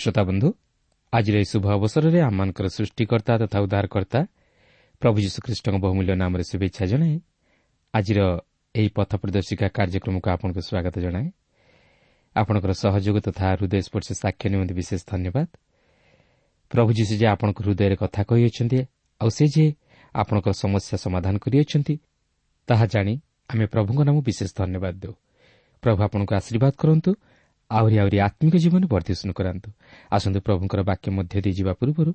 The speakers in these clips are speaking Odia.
ପ୍ରିୟ ଶ୍ରୋତା ବନ୍ଧୁ ଆଜିର ଏହି ଶୁଭ ଅବସରରେ ଆମମାନଙ୍କର ସୃଷ୍ଟିକର୍ତ୍ତା ତଥା ଉଦ୍ଧାରକର୍ତ୍ତା ପ୍ରଭୁ ଯୀଶୁଖ୍ରୀଷ୍ଟଙ୍କ ବହୁମୂଲ୍ୟ ନାମରେ ଶୁଭେଚ୍ଛା ଜଣାଏ ଆଜିର ଏହି ପଥ ପ୍ରଦର୍ଶିକା କାର୍ଯ୍ୟକ୍ରମକୁ ଆପଣଙ୍କୁ ସ୍ୱାଗତ ଜଣାଏ ଆପଣଙ୍କର ସହଯୋଗ ତଥା ହୃଦୟସ୍ପର୍ଶ ସାକ୍ଷ୍ୟ ନିମନ୍ତେ ବିଶେଷ ଧନ୍ୟବାଦ ପ୍ରଭୁ ଯୀଶୁ ଯେ ଆପଣଙ୍କ ହୃଦୟରେ କଥା କହିଅଛନ୍ତି ଆଉ ସେ ଯେ ଆପଣଙ୍କର ସମସ୍ୟା ସମାଧାନ କରିଅଛନ୍ତି ତାହା ଜାଣି ଆମେ ପ୍ରଭୁଙ୍କ ନାମ ବିଶେଷ ଧନ୍ୟବାଦ ଦେଉ ପ୍ରଭୁ ଆପଣଙ୍କୁ ଆଶୀର୍ବାଦ କରନ୍ତୁ ଆହୁରି ଆହୁରି ଆତ୍ମିକ ଜୀବନ ବର୍ଦ୍ଧିଷ୍ଣୁ କରାନ୍ତୁ। ଆସନ୍ତୁ ପ୍ରଭୁଙ୍କର ବାକ୍ୟ ମଧ୍ୟ ଦେଇ ଯିବା ପୂର୍ବରୁ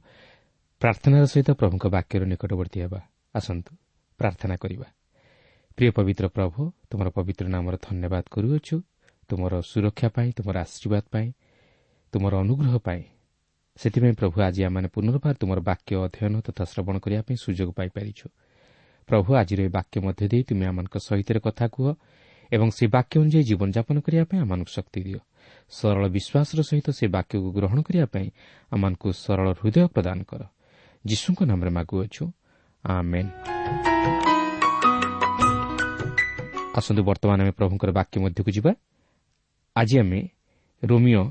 ପ୍ରାର୍ଥନାର ସହିତ ପ୍ରଭୁଙ୍କ ବାକ୍ୟର ନିକଟବର୍ତ୍ତୀ ହେବା। ଆସନ୍ତୁ ପ୍ରାର୍ଥନା କରିବା। ପ୍ରିୟ ପବିତ୍ର ପ୍ରଭୁ ତୁମର ପବିତ୍ର ନାମର ଧନ୍ୟବାଦ କରୁଅଛୁ। ତୁମର ସୁରକ୍ଷା ପାଇଁ ତୁମର ଆଶୀର୍ବାଦ ପାଇଁ ତୁମର ଅନୁଗ୍ରହ ପାଇଁ। ସେଥିପାଇଁ ପ୍ରଭୁ ଆଜି ଆମମାନେ ପୁନର୍ବାର ତୁମର ବାକ୍ୟ ଅଧ୍ୟୟନ ତଥା ଶ୍ରବଣ କରିବା ପାଇଁ ସୁଯୋଗ ପାଇପାରିଛୁ। ପ୍ରଭୁ ଆଜିର ଏହି ବାକ୍ୟ ମଧ୍ୟ ଦେଇ ତୁମେ ଆମମାନଙ୍କ ସହିତ କଥା କୁହ ଏବଂ ସେ ବାକ୍ୟ ଅନୁଯାୟୀ ଜୀବନଯାପନ କରିବା ପାଇଁ ଆମମାନଙ୍କୁ ଶକ୍ତି ଦିଅ। ସରଳ ବିଶ୍ୱାସର ସହିତ ସେ ବାକ୍ୟକୁ ଗ୍ରହଣ କରିବା ପାଇଁ ଆମମାନଙ୍କୁ ସରଳ ହୃଦୟ ପ୍ରଦାନ କର। ଯୀଶୁଙ୍କ ନାମରେ ମାଗୁଅଛୁ। ଆସନ୍ତୁ ବର୍ତ୍ତମାନ ଆମେ ପ୍ରଭୁଙ୍କର ବାକ୍ୟ ମଧ୍ୟକୁ ଯିବା। ଆଜି ଆମେ ରୋମିଓ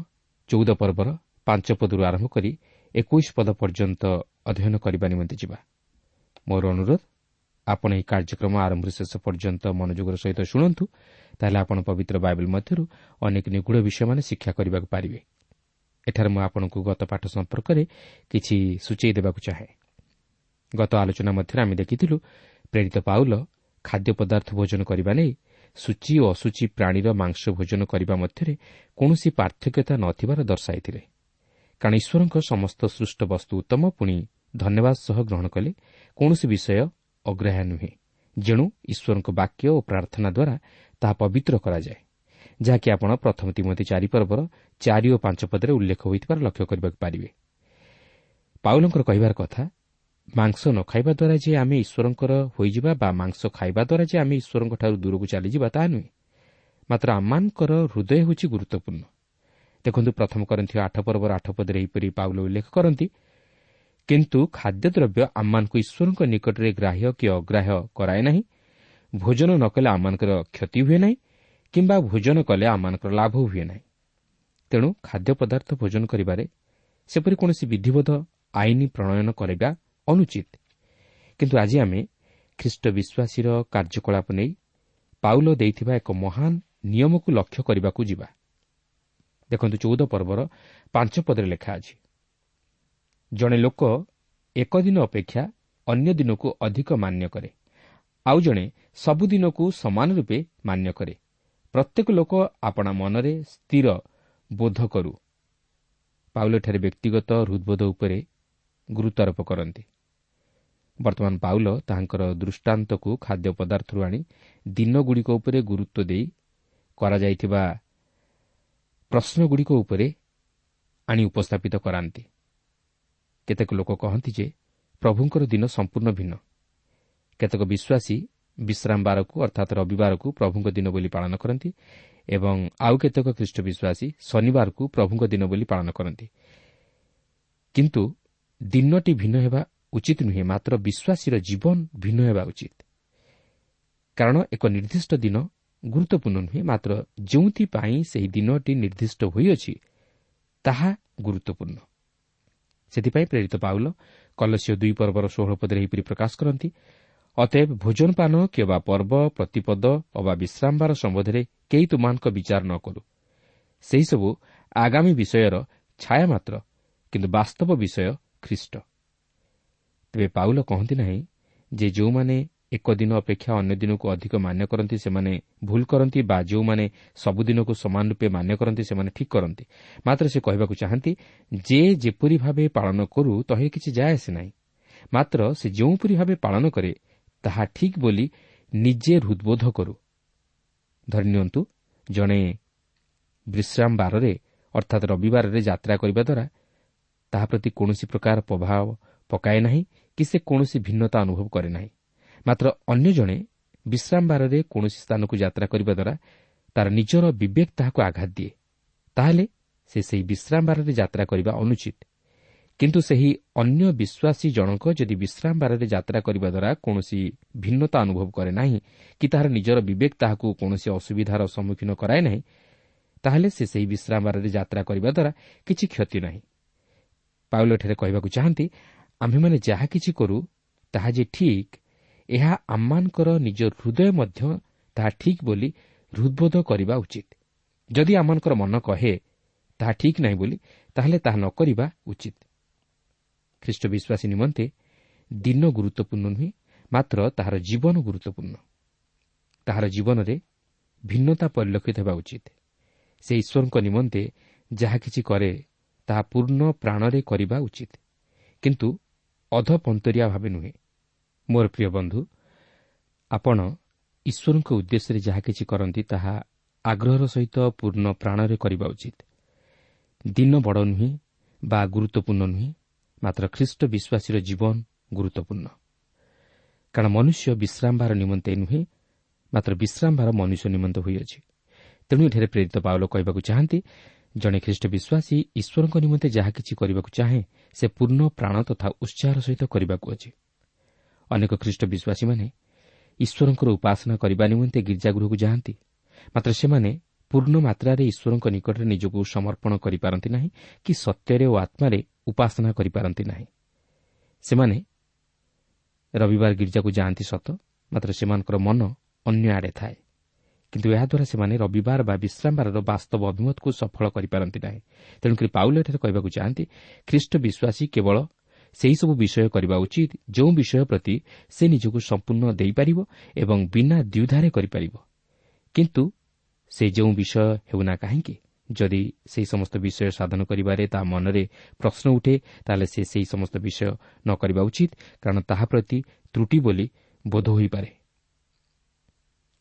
ଚଉଦ ପର୍ବର ପାଞ୍ଚ ପଦରୁ ଆରମ୍ଭ କରି ଏକୋଇଶ ପଦ ପର୍ଯ୍ୟନ୍ତ ଅଧ୍ୟୟନ କରିବା ନିମନ୍ତେ ଯିବା। ମୋର ଅନୁରୋଧ ଆପଣ ଏହି କାର୍ଯ୍ୟକ୍ରମ ଆରମ୍ଭରୁ ଶେଷ ପର୍ଯ୍ୟନ୍ତ ମନୋଯୋଗର ସହିତ ଶୁଣନ୍ତୁ ତାହେଲେ ଆପଣ ପବିତ୍ର ବାଇବେଲ ମଧ୍ୟରୁ ଅନେକ ନିଗୁଢ଼ ବିଷୟମାନେ ଶିକ୍ଷା କରିବାକୁ ପାରିବେ। ଏଠାରେ ମୁଁ ଆପଣଙ୍କୁ ଗତ ପାଠ ସମ୍ପର୍କରେ କିଛି ସୂଚାଇ ଦେବାକୁ ଚାହେଁ। ଗତ ଆଲୋଚନା ମଧ୍ୟରେ ଆମେ ଦେଖିଥିଲୁ ପ୍ରେରିତ ପାଉଲ ଖାଦ୍ୟ ପଦାର୍ଥ ଭୋଜନ କରିବା ନେଇ ସୂଚି ଓ ଅସୂଚି ପ୍ରାଣୀର ମାଂସ ଭୋଜନ କରିବା ମଧ୍ୟରେ କୌଣସି ପାର୍ଥକ୍ୟତା ନଥିବାର ଦର୍ଶାଇଥିଲେ। କାରଣ ଈଶ୍ୱରଙ୍କ ସମସ୍ତ ସୃଷ୍ଟ ବସ୍ତୁ ଉତ୍ତମ ପୁଣି ଧନ୍ୟବାଦ ସହ ଗ୍ରହଣ କଲେ କୌଣସି ବିଷୟ ଅଗ୍ରାହ୍ୟ ନୁହେଁ। ଯେଣୁ ଈଶ୍ୱରଙ୍କ ବାକ୍ୟ ଓ ପ୍ରାର୍ଥନା ଦ୍ୱାରା ତାହା ପବିତ୍ର କରାଯାଏ ଯାହାକି ଆପଣ ପ୍ରଥମ ତିମତି ଚାରି ପର୍ବର ଚାରି ଓ ପାଞ୍ଚ ପଦରେ ଉଲ୍ଲେଖ ହୋଇଥିବାର ଲକ୍ଷ୍ୟ କରିବାକୁ ପାରିବେ। ପାଉଲଙ୍କର କହିବାର କଥା ମାଂସ ନ ଖାଇବା ଦ୍ୱାରା ଯେ ଆମେ ଈଶ୍ୱରଙ୍କର ହୋଇଯିବା ବା ମାଂସ ଖାଇବା ଦ୍ୱାରା ଯେ ଆମେ ଈଶ୍ୱରଙ୍କଠାରୁ ଦୂରକୁ ଚାଲିଯିବା ତାହା ନୁହେଁ। ମାତ୍ର ଆମମାନଙ୍କର ହୃଦୟ ହେଉଛି ଗୁରୁତ୍ୱପୂର୍ଣ୍ଣ। ଦେଖନ୍ତୁ ପ୍ରଥମ କରନ୍ତି ଆଠ ପର୍ବର ଆଠ ପଦରେ ଏହିପରି ପାଉଲ ଉଲ୍ଲେଖ କରନ୍ତି କିନ୍ତୁ ଖାଦ୍ୟଦ୍ରବ୍ୟ ଆମମାନଙ୍କୁ ଈଶ୍ୱରଙ୍କ ନିକଟରେ ଗ୍ରାହ୍ୟ କି ଅଗ୍ରାହ୍ୟ କରାଏ ନାହିଁ। ଭୋଜନ ନ କଲେ ଆମମାନଙ୍କର କ୍ଷତି ହୁଏ ନାହିଁ କିମ୍ବା ଭୋଜନ କଲେ ଆମମାନଙ୍କର ଲାଭ ହୁଏ ନାହିଁ। ତେଣୁ ଖାଦ୍ୟ ପଦାର୍ଥ ଭୋଜନ କରିବାରେ ସେପରି କୌଣସି ବିଧିବଦ୍ଧ ଆଇନ ପ୍ରଣୟନ କରିବା ଅନୁଚିତ। କିନ୍ତୁ ଆଜି ଆମେ ଖ୍ରୀଷ୍ଟ ବିଶ୍ୱାସୀର କାର୍ଯ୍ୟକଳାପ ନେଇ ପାଉଲ ଦେଇଥିବା ଏକ ମହାନ ନିୟମକୁ ଲକ୍ଷ୍ୟ କରିବାକୁ ଯିବା। ଦେଖନ୍ତୁ ଚଉଦ ପର୍ବର ପାଞ୍ଚ ପଦରେ ଲେଖା ଅଛି। ଜଣେ ଲୋକ ଏକ ଦିନ ଅପେକ୍ଷା ଅନ୍ୟ ଦିନକୁ ଅଧିକ ମାନ୍ୟ କରେ। ଆଉ ଜଣେ ସବୁଦିନକୁ ସମାନ ରୂପେ ମାନ୍ୟ କରେ। ପ୍ରତ୍ୟେକ ଲୋକ ଆପଣା ମନରେ ସ୍ଥିର ବୋଧ କରୁ। ପାଉଲଠାରେ ବ୍ୟକ୍ତିଗତ ହୃଦ୍ବୋଧ ଉପରେ ଗୁରୁତ୍ୱାରୋପ କରନ୍ତି। ବର୍ତ୍ତମାନ ପାଉଲ ତାହାଙ୍କର ଦୃଷ୍ଟାନ୍ତକୁ ଖାଦ୍ୟ ପଦାର୍ଥରୁ ଆଣି ଦିନଗୁଡ଼ିକ ଉପରେ ଗୁରୁତ୍ୱ ଦେଇ କରାଯାଇଥିବା ପ୍ରଶ୍ନଗୁଡ଼ିକ ଉପରେ ଆଣି ଉପସ୍ଥାପିତ କରାନ୍ତି। କେତେକ ଲୋକ କହନ୍ତି ଯେ ପ୍ରଭୁଙ୍କର ଦିନ ସମ୍ପୂର୍ଣ୍ଣ ଭିନ୍ନ। କେତେକ ବିଶ୍ୱାସୀ ବିଶ୍ରାମ ବାରକୁ ଅର୍ଥାତ୍ ରବିବାରକୁ ପ୍ରଭୁଙ୍କ ଦିନ ବୋଲି ପାଳନ କରନ୍ତି ଏବଂ ଆଉ କେତେକ ଖ୍ରୀଷ୍ଟ ବିଶ୍ୱାସୀ ଶନିବାରକୁ ପ୍ରଭୁଙ୍କ ଦିନ ବୋଲି ପାଳନ କରନ୍ତି। କିନ୍ତୁ ଦିନଟି ଭିନ୍ନ ହେବା ଉଚିତ ନୁହେଁ ମାତ୍ର ବିଶ୍ୱାସୀର ଜୀବନ ଭିନ୍ନ ହେବା ଉଚିତ। କାରଣ ଏକ ନିର୍ଦ୍ଦିଷ୍ଟ ଦିନ ଗୁରୁତ୍ୱପୂର୍ଣ୍ଣ ନୁହେଁ ମାତ୍ର ଯେଉଁଥିପାଇଁ ସେହି ଦିନଟି ନିର୍ଦ୍ଦିଷ୍ଟ ହୋଇଅଛି ତାହା ଗୁରୁତ୍ୱପୂର୍ଣ୍ଣ। ସେଥିପାଇଁ ପ୍ରେରିତ ପାଉଲ କଲସ୍ୟ ଦୁଇ ପର୍ବର ଷୋହଳ ପଦରେ ଏହିପରି ପ୍ରକାଶ କରନ୍ତି ଅତେବ ଭୋଜନ ପାନ କିମ୍ବା ପର୍ବ ପ୍ରତିପଦ ଅବା ବିଶ୍ରାମବାର ସମ୍ବନ୍ଧରେ କେହି ତୁମାନଙ୍କ ବିଚାର ନ କରୁ। ସେହିସବୁ ଆଗାମୀ ବିଷୟର ଛାୟା ମାତ୍ର କିନ୍ତୁ ବାସ୍ତବ ବିଷୟ ଖ୍ରୀଷ୍ଟ। ତେବେ ପାଉଲ କହନ୍ତି ନାହିଁ ଯେ ଯେଉଁମାନେ ଏକ ଦିନ ଅପେକ୍ଷା ଅନ୍ୟ ଦିନକୁ ଅଧିକ ମାନ୍ୟ କରନ୍ତି ସେମାନେ ଭୁଲ କରନ୍ତି ବା ଯେଉଁମାନେ ସବୁଦିନକୁ ସମାନ ରୂପେ ମାନ୍ୟ କରନ୍ତି ସେମାନେ ଠିକ୍ କରନ୍ତି। ମାତ୍ର ସେ କହିବାକୁ ଚାହାନ୍ତି ଯେ ଯେପରି ଭାବେ ପାଳନ କରୁ ତହିଁରେ କିଛି ଯାଏ ଆସେ ନାହିଁ। ମାତ୍ର ସେ ଯେଉଁପରି ଭାବେ ପାଳନ କରେ ତାହା ଠିକ୍ ବୋଲି ନିଜେ ହୃଦ୍ବୋଧ କରୁ। ଧରିନିଅନ୍ତୁ ଜଣେ ବିଶ୍ରାମ ବାରରେ ଅର୍ଥାତ୍ ରବିବାରରେ ଯାତ୍ରା କରିବା ଦ୍ୱାରା ତାହା ପ୍ରତି କୌଣସି ପ୍ରକାର ପ୍ରଭାବ ପକାଏ ନାହିଁ କି ସେ କୌଣସି ଭିନ୍ନତା ଅନୁଭବ କରେ ନାହିଁ। ମାତ୍ର ଅନ୍ୟ ଜଣେ ବିଶ୍ରାମ ବାରରେ କୌଣସି ସ୍ଥାନକୁ ଯାତ୍ରା କରିବା ଦ୍ୱାରା ତା'ର ନିଜର ବିବେକ ତାହାକୁ ଆଘାତ ଦିଏ। ତାହେଲେ ସେ ସେହି ବିଶ୍ରାମ ବାରରେ ଯାତ୍ରା କରିବା ଅନୁଚିତ। କିନ୍ତୁ ସେହି ଅନ୍ୟ ବିଶ୍ୱାସୀ ଜଣକ ଯଦି ବିଶ୍ରାମ ବାରରେ ଯାତ୍ରା କରିବା ଦ୍ୱାରା କୌଣସି ଭିନ୍ନତା ଅନୁଭବ କରେ ନାହିଁ କି ତାହାର ନିଜର ବିବେକ ତାହାକୁ କୌଣସି ଅସୁବିଧାର ସମ୍ମୁଖୀନ କରାଏ ନାହିଁ ତାହେଲେ ସେ ସେହି ବିଶ୍ରାମ ବାରରେ ଯାତ୍ରା କରିବା ଦ୍ୱାରା କିଛି କ୍ଷତି ନାହିଁ। ପାଉଲଠାରେ କହିବାକୁ ଚାହାନ୍ତି ଆମ୍ଭେମାନେ ଯାହା କିଛି କରୁ ତାହା ଯେ ଠିକ୍ ଏହା ଆମମାନଙ୍କର ନିଜ ହୃଦୟ ମଧ୍ୟ ତାହା ଠିକ୍ ବୋଲି ହୃଦ୍ବୋଧ କରିବା ଉଚିତ। ଯଦି ଆମମାନଙ୍କର ମନ କହେ ତାହା ଠିକ୍ ନାହିଁ ବୋଲି ତାହେଲେ ତାହା ନ କରିବା ଉଚିତ। ଖ୍ରୀଷ୍ଟ ବିଶ୍ୱାସୀ ନିମନ୍ତେ ଦିନ ଗୁରୁତ୍ୱପୂର୍ଣ୍ଣ ନୁହେଁ ମାତ୍ର ତାହାର ଜୀବନ ଗୁରୁତ୍ୱପୂର୍ଣ୍ଣ। ତାହାର ଜୀବନରେ ଭିନ୍ନତା ପରିଲକ୍ଷିତ ହେବା ଉଚିତ। ସେ ଈଶ୍ୱରଙ୍କ ନିମନ୍ତେ ଯାହା କିଛି କରେ ତାହା ପୂର୍ଣ୍ଣ ପ୍ରାଣରେ କରିବା ଉଚିତ। କିନ୍ତୁ ଅଧପନ୍ତରିଆ ଭାବେ ନୁହେଁ। ମୋର ପ୍ରିୟ ବନ୍ଧୁ ଆପଣ ଈଶ୍ୱରଙ୍କ ଉଦ୍ଦେଶ୍ୟରେ ଯାହା କିଛି କରନ୍ତି ତାହା ଆଗ୍ରହର ସହିତ ପୂର୍ଣ୍ଣ ପ୍ରାଣରେ କରିବା ଉଚିତ। ଦିନ ବଡ଼ ନୁହେଁ ବା ଗୁରୁତ୍ୱପୂର୍ଣ୍ଣ ନୁହେଁ ମାତ୍ର ଖ୍ରୀଷ୍ଟ ବିଶ୍ୱାସୀର ଜୀବନ ଗୁରୁତ୍ୱପୂର୍ଣ୍ଣ। କାରଣ ମନୁଷ୍ୟ ବିଶ୍ରାମବାର ନିମନ୍ତେ ନୁହେଁ ମାତ୍ର ବିଶ୍ରାମବାର ମନୁଷ୍ୟ ନିମନ୍ତେ ହୋଇଅଛି। ତେଣୁ ଏଠାରେ ପ୍ରେରିତ ପାଉଲ କହିବାକୁ ଚାହାନ୍ତି ଜଣେ ଖ୍ରୀଷ୍ଟ ବିଶ୍ୱାସୀ ଈଶ୍ୱରଙ୍କ ନିମନ୍ତେ ଯାହା କିଛି କରିବାକୁ ଚାହେଁ ସେ ପୂର୍ଣ୍ଣ ପ୍ରାଣ ତଥା ଉତ୍ସାହର ସହିତ କରିବାକୁ ଅଛି। ଅନେକ ଖ୍ରୀଷ୍ଟ ବିଶ୍ୱାସୀମାନେ ଈଶ୍ୱରଙ୍କର ଉପାସନା କରିବା ନିମନ୍ତେ ଗୀର୍ଜାଗୃହକୁ ଯାଆନ୍ତି। ମାତ୍ର ସେମାନେ ପୂର୍ଣ୍ଣ ମାତ୍ରାରେ ଈଶ୍ୱରଙ୍କ ନିକଟରେ ନିଜକୁ ସମର୍ପଣ କରିପାରନ୍ତି ନାହିଁ କି ସତ୍ୟରେ ଓ ଆତ୍ମାରେ ଉପାସନା କରିପାରନ୍ତି ନାହିଁ। ସେମାନେ ରବିବାର ଗୀର୍ଜାକୁ ଯାଆନ୍ତି ସତ ମାତ୍ର ସେମାନଙ୍କର ମନ ଅନ୍ୟ ଆଡ଼େ ଥାଏ। କିନ୍ତୁ ଏହାଦ୍ୱାରା ସେମାନେ ରବିବାର ବା ବିଶ୍ରାମବାରର ବାସ୍ତବ ଅଭିମତକୁ ସଫଳ କରିପାରନ୍ତି ନାହିଁ। ତେଣୁକରି ପାଉଲ ଏଠାରେ କହିବାକୁ ଚାହାନ୍ତି ଖ୍ରୀଷ୍ଟ ବିଶ୍ୱାସୀ କେବଳ ସେହିସବୁ ବିଷୟ କରିବା ଉଚିତ ଯେଉଁ ବିଷୟ ପ୍ରତି ସେ ନିଜକୁ ସମ୍ପୂର୍ଣ୍ଣ ଦେଇପାରିବ ଏବଂ ବିନା ଦ୍ୱିଧାରେ କରିପାରିବ। କିନ୍ତୁ ସେ ଯେଉଁ ବିଷୟ ହେଉନା କାହିଁକି? ଯଦି ସେହି ସମସ୍ତ ବିଷୟ ସାଧନ କରିବାରେ ତା ମନରେ ପ୍ରଶ୍ନ ଉଠେ ତାହେଲେ ସେ ସେହି ସମସ୍ତ ବିଷୟ ନ କରିବା ଉଚିତ କାରଣ ତାହା ପ୍ରତି ତ୍ରୁଟି ବୋଲି ବୋଧ ହୋଇପାରେ।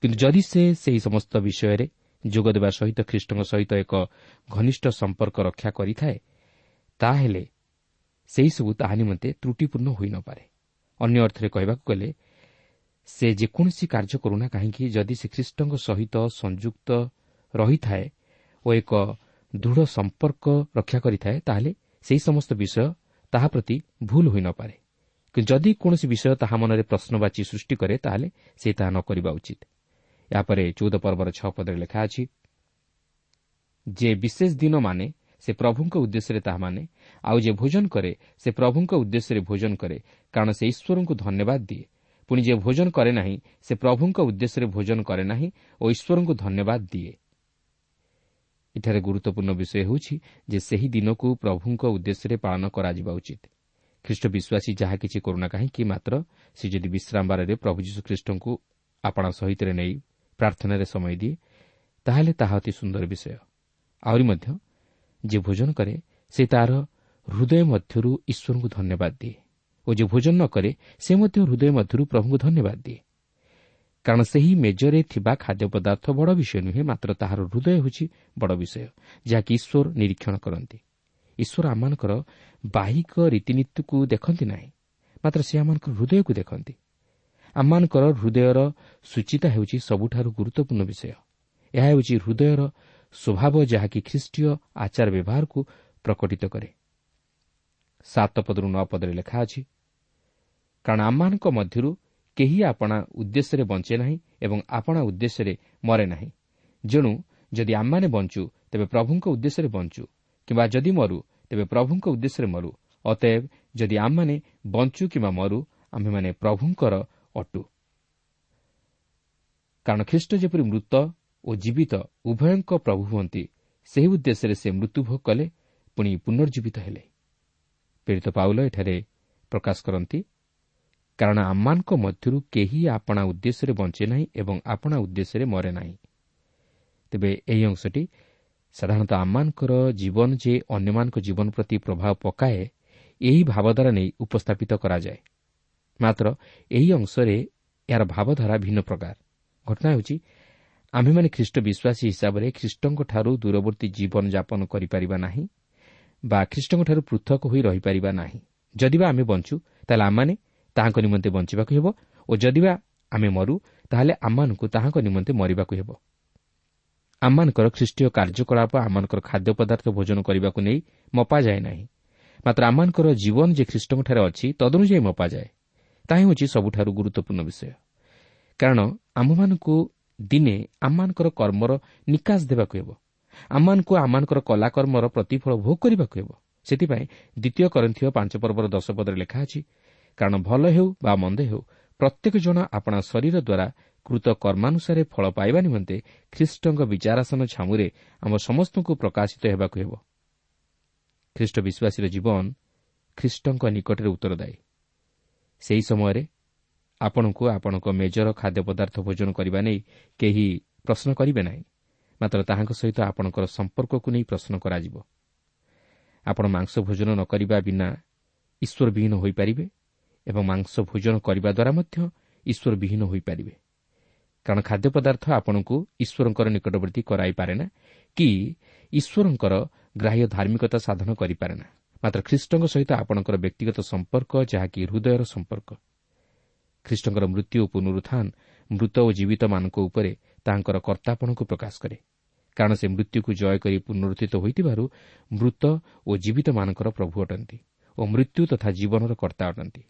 କିନ୍ତୁ ଯଦି ସେ ସେହି ସମସ୍ତ ବିଷୟରେ ଯୋଗ ଦେବା ସହିତ ଖ୍ରୀଷ୍ଟଙ୍କ ସହିତ ଏକ ଘନିଷ୍ଠ ସମ୍ପର୍କ ରକ୍ଷା କରିଥାଏ ତାହେଲେ ସେହିସବୁ ତାହା ନିମନ୍ତେ ତ୍ରୁଟିପୂର୍ଣ୍ଣ ହୋଇନପାରେ ଅନ୍ୟ ଅର୍ଥରେ କହିବାକୁ ଗଲେ ସେ ଯେକୌଣସି କାର୍ଯ୍ୟ କରୁନା କାହିଁକି ଯଦି ସେ ଖ୍ରୀଷ୍ଟଙ୍କ ସହିତ ସଂଯୁକ୍ତ ରହିଥାଏ ଓ ଏକ ଦୃଢ଼ ସମ୍ପର୍କ ରକ୍ଷା କରିଥାଏ ତାହେଲେ ସେହି ସମସ୍ତ ବିଷୟ ତାହା ପ୍ରତି ଭୁଲ ହୋଇନପାରେ ଯଦି କୌଣସି ବିଷୟ ତାହା ମନରେ ପ୍ରଶ୍ନବାଚୀ ସୃଷ୍ଟି କରେ ତାହେଲେ ସେ ତାହା ନ କରିବା ଉଚିତ। ଏହାପରେ ଚଉଦ ପର୍ବର ଛଅ ପଦରେ ଲେଖା ଅଛି ଯେ ବିଶେଷ ଦିନ ମାନେ ସେ ପ୍ରଭୁଙ୍କ ଉଦ୍ଦେଶ୍ୟରେ ତାହା ମାନେ ଆଉ ଯେ ଭୋଜନ କରେ ସେ ପ୍ରଭୁଙ୍କ ଉଦ୍ଦେଶ୍ୟରେ ଭୋଜନ କରେ କାରଣ ସେ ଈଶ୍ୱରଙ୍କୁ ଧନ୍ୟବାଦ ଦିଏ ପୁଣି ଯିଏ ଭୋଜନ କରେ ନାହିଁ ସେ ପ୍ରଭୁଙ୍କ ଉଦ୍ଦେଶ୍ୟରେ ଭୋଜନ କରେ ନାହିଁ ଓ ଈଶ୍ୱରଙ୍କୁ ଧନ୍ୟବାଦ ଦିଏ ଏଠାରେ ଗୁରୁତ୍ୱପୂର୍ଣ୍ଣ ବିଷୟ ହେଉଛି ଯେ ସେହି ଦିନକୁ ପ୍ରଭୁଙ୍କ ଉଦ୍ଦେଶ୍ୟରେ ପାଳନ କରାଯିବା ଉଚିତ ଖ୍ରୀଷ୍ଟ ବିଶ୍ୱାସୀ ଯାହା କିଛି କରୁନା କାହିଁକି ମାତ୍ର ସେ ଯଦି ବିଶ୍ରାମବାରରେ ପ୍ରଭୁ ଯୀଶୁଖ୍ରୀଷ୍ଟଙ୍କୁ ଆପଣା ସହିତରେ ନେଇ ପ୍ରାର୍ଥନାରେ ସମୟ ଦିଏ ତାହେଲେ ତାହା ଅତି ସୁନ୍ଦର ବିଷୟ ଆହୁରି ମଧ୍ୟ ଯିଏ ଭୋଜନ କରେ ସେ ତା'ର ହୃଦୟ ମଧ୍ୟରୁ ଈଶ୍ୱରଙ୍କୁ ଧନ୍ୟବାଦ ଦିଏ ଓ ଯିଏ ଭୋଜନ ନ କରେ ସେ ମଧ୍ୟ ହୃଦୟ ମଧ୍ୟରୁ ପ୍ରଭୁଙ୍କୁ ଧନ୍ୟବାଦ ଦିଏ। କାରଣ ସେହି ମେଜରେ ଥିବା ଖାଦ୍ୟ ପଦାର୍ଥ ବଡ଼ ବିଷୟ ନୁହେଁ ମାତ୍ର ତାହାର ହୃଦୟ ହେଉଛି ବଡ଼ ବିଷୟ ଯାହାକି ଈଶ୍ୱର ନିରୀକ୍ଷଣ କରନ୍ତି। ଈଶ୍ୱର ଆମମାନଙ୍କର ବାହିକ ରୀତିନୀତିକୁ ଦେଖନ୍ତି ନାହିଁ ମାତ୍ର ସେ ଆମମାନଙ୍କର ହୃଦୟକୁ ଦେଖନ୍ତି। ଆମମାନଙ୍କର ହୃଦୟର ସୂଚିତା ହେଉଛି ସବୁଠାରୁ ଗୁରୁତ୍ୱପୂର୍ଣ୍ଣ ବିଷୟ। ଏହା ହେଉଛି ହୃଦୟର ସ୍ୱଭାବ ଯାହାକି ଖ୍ରୀଷ୍ଟୀୟ ଆଚାର ବ୍ୟବହାରକୁ ପ୍ରକଟିତ କରେ। ସାତ ପଦରୁ ନଅ ପଦରେ ଲେଖା ଅଛି କାରଣ ଆମମାନଙ୍କ ମଧ୍ୟରୁ କେହି ଆପଣା ଉଦ୍ଦେଶ୍ୟରେ ବଞ୍ଚେ ନାହିଁ ଏବଂ ଆପଣା ଉଦ୍ଦେଶ୍ୟରେ ମରେ ନାହିଁ। ଯେଣୁ ଯଦି ଆମମାନେ ବଞ୍ଚୁ ତେବେ ପ୍ରଭୁଙ୍କ ଉଦ୍ଦେଶ୍ୟରେ ବଞ୍ଚୁ କିମ୍ବା ଯଦି ମରୁ ତେବେ ପ୍ରଭୁଙ୍କ ଉଦ୍ଦେଶ୍ୟରେ ମରୁ। ଅତଏବ ଯଦି ଆମମାନେ ବଞ୍ଚୁ କିମ୍ବା ମରୁ ଆମ୍ଭେମାନେ ପ୍ରଭୁଙ୍କର ଅଟୁ। କାରଣ ଖ୍ରୀଷ୍ଟ ଯେପରି ମୃତ ଓ ଜୀବିତ ଉଭୟଙ୍କ ପ୍ରଭୁ ହୁଅନ୍ତି। ସେହି ଉଦ୍ଦେଶ୍ୟରେ ସେ ମୃତ୍ୟୁଭୋଗ କଲେ ପୁଣି ପୁନର୍ଜୀବିତ ହେଲେ। ପୀଡ଼ିତ ପାଉଲ ଏଠାରେ ପ୍ରକାଶ କରନ୍ତି କାରଣ ଆମମାନଙ୍କ ମଧ୍ୟରୁ କେହି ଆପଣା ଉଦ୍ଦେଶ୍ୟରେ ବଞ୍ଚେ ନାହିଁ ଏବଂ ଆପଣା ଉଦ୍ଦେଶ୍ୟରେ ମରେ ନାହିଁ। ତେବେ ଏହି ଅଂଶଟି ସାଧାରଣତଃ ଆମମାନଙ୍କର ଜୀବନ ଯେ ଅନ୍ୟମାନଙ୍କ ଜୀବନ ପ୍ରତି ପ୍ରଭାବ ପକାଏ ଏହି ଭାବଧାରା ନେଇ ଉପସ୍ଥାପିତ କରାଯାଏ। ମାତ୍ର ଏହି ଅଂଶରେ ଏହାର ଭାବଧାରା ଭିନ୍ନ ପ୍ରକାର। ଘଟଣା ହେଉଛି ଆମ୍ଭେମାନେ ଖ୍ରୀଷ୍ଟ ବିଶ୍ୱାସୀ ହିସାବରେ ଖ୍ରୀଷ୍ଟଙ୍କଠାରୁ ଦୂରବର୍ତ୍ତୀ ଜୀବନଯାପନ କରିପାରିବା ନାହିଁ ବା ଖ୍ରୀଷ୍ଟଙ୍କଠାରୁ ପୃଥକ ହୋଇ ରହିପାରିବା ନାହିଁ। ଯଦିବା ଆମେ ବଞ୍ଚୁ ତାହେଲେ ଆମମାନେ ତାହାଙ୍କ ନିମନ୍ତେ ବଞ୍ଚିବାକୁ ହେବ ଓ ଯଦିବା ଆମେ ମରୁ ତାହେଲେ ଆମମାନଙ୍କୁ ତାହାଙ୍କ ନିମନ୍ତେ ମରିବାକୁ ହେବ। ଆମମାନଙ୍କର ଖ୍ରୀଷ୍ଟୀୟ କାର୍ଯ୍ୟକଳାପ ଆମମାନଙ୍କର ଖାଦ୍ୟ ପଦାର୍ଥ ଭୋଜନ କରିବାକୁ ନେଇ ମପାଯାଏ ନାହିଁ। ମାତ୍ର ଆମମାନଙ୍କର ଜୀବନ ଯେ ଖ୍ରୀଷ୍ଟଙ୍କଠାରେ ଅଛି ତଦନୁଯାୟୀ ମପାଯାଏ। ତାହା ହେଉଛି ସବୁଠାରୁ ଗୁରୁତ୍ୱପୂର୍ଣ୍ଣ ବିଷୟ। କାରଣ ଆମ୍ଭମାନଙ୍କୁ ଦିନେ ଆମମାନଙ୍କର କର୍ମର ନିକାଶ ଦେବାକୁ ହେବ ଆମମାନଙ୍କୁ ଆମମାନଙ୍କର କଲାକର୍ମର ପ୍ରତିଫଳ ଭୋଗ କରିବାକୁ ହେବ ସେଥିପାଇଁ ଦ୍ୱିତୀୟ କରନ୍ଥୀୟ ପାଞ୍ଚ ପର୍ବର ଦଶ ପଦରେ ଲେଖା ଅଛି କାରଣ ଭଲ ହେଉ ବା ମନ୍ଦ ହେଉ ପ୍ରତ୍ୟେକ ଜଣ ଆପଣା ଶରୀର ଦ୍ୱାରା କୃତ କର୍ମାନୁସାରେ ଫଳ ପାଇବା ନିମନ୍ତେ ଖ୍ରୀଷ୍ଟଙ୍କ ବିଚାରାସନ ଛାମୁରେ ଆମ ସମସ୍ତଙ୍କୁ ପ୍ରକାଶିତ ହେବାକୁ ହେବ। ଖ୍ରୀଷ୍ଟ ବିଶ୍ୱାସୀର ଜୀବନ ଖ୍ରୀଷ୍ଟଙ୍କ ନିକଟରେ ଉତ୍ତରଦାୟୀ। ସେହି ସମୟରେ ଆପଣଙ୍କୁ ଆପଣଙ୍କ ମେଜର ଖାଦ୍ୟ ପଦାର୍ଥ ଭୋଜନ କରିବା ନେଇ କେହି ପ୍ରଶ୍ନ କରିବେ ନାହିଁ। ମାତ୍ର ତାହାଙ୍କ ସହିତ ଆପଣଙ୍କର ସମ୍ପର୍କକୁ ନେଇ ପ୍ରଶ୍ନ କରାଯିବ। ଆପଣ ମାଂସ ଭୋଜନ ନ କରିବା ବିନା ଈଶ୍ୱର ବିହୀନ ହୋଇପାରିବେ ଏବଂ ମାଂସ ଭୋଜନ କରିବା ଦ୍ୱାରା ମଧ୍ୟ ଈଶ୍ୱର ବିହୀନ ହୋଇପାରିବେ। କାରଣ ଖାଦ୍ୟ ପଦାର୍ଥ ଆପଣଙ୍କୁ ଈଶ୍ୱରଙ୍କର ନିକଟବର୍ତ୍ତୀ କରାଇପାରେ ନା କି ଈଶ୍ୱରଙ୍କର ଗ୍ରାହ୍ୟ ଧାର୍ମିକତା ସାଧନ କରିପାରେ ନା। ମାତ୍ର ଖ୍ରୀଷ୍ଟଙ୍କ ସହିତ ଆପଣଙ୍କର ବ୍ୟକ୍ତିଗତ ସମ୍ପର୍କ ଯାହାକି ହୃଦୟର ସମ୍ପର୍କ। ଖ୍ରୀଷ୍ଟଙ୍କର ମୃତ୍ୟୁ ଓ ପୁନରୁତ୍ଥାନ ମୃତ ଓ ଜୀବିତମାନଙ୍କ ଉପରେ ତାହାଙ୍କର କର୍ତ୍ତାପଣକୁ ପ୍ରକାଶ କରେ। କାରଣ ସେ ମୃତ୍ୟୁକୁ ଜୟ କରି ପୁନରୁତ୍ଥିତ ହୋଇଥିବାରୁ ମୃତ ଓ ଜୀବିତମାନଙ୍କର ପ୍ରଭୁ ଅଟନ୍ତି ଓ ମୃତ୍ୟୁ ତଥା ଜୀବନର କର୍ତ୍ତା ଅଟନ୍ତି।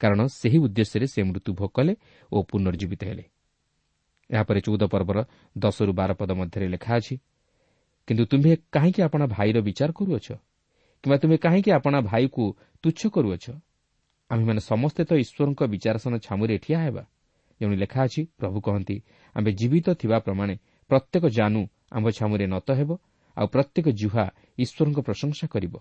କାରଣ ସେହି ଉଦ୍ଦେଶ୍ୟରେ ସେ ମୃତ୍ୟୁ ଭୋଗ କଲେ ଓ ପୁନର୍ଜୀବିତ ହେଲେ। ଏହାପରେ ଚଉଦ ପର୍ବର ଦଶରୁ ବାର ପଦ ମଧ୍ୟରେ ଲେଖା ଅଛି କିନ୍ତୁ ତୁମ୍ଭେ କାହିଁକି ଆପଣା ଭାଇର ବିଚାର କରୁଅଛ? କିମ୍ବା ତୁମେ କାହିଁକି ଆପଣା ଭାଇକୁ ତୁଚ୍ଛ କରୁଅଛ? ଆମ୍ଭେମାନେ ସମସ୍ତେ ତ ଈଶ୍ୱରଙ୍କ ବିଚାରସନ ଛାମୁରେ ଠିଆ ହେବା। ଯେଉଁ ଲେଖା ଅଛି ପ୍ରଭୁ କହନ୍ତି ଆମ୍ଭେ ଜୀବିତ ଥିବା ପ୍ରମାଣେ ପ୍ରତ୍ୟେକ ଜାନୁ ଆମ୍ଭ ଛାମୁରେ ନତ ହେବ ଆଉ ପ୍ରତ୍ୟେକ ଜୁହା ଈଶ୍ୱରଙ୍କ ପ୍ରଶଂସା କରିବ।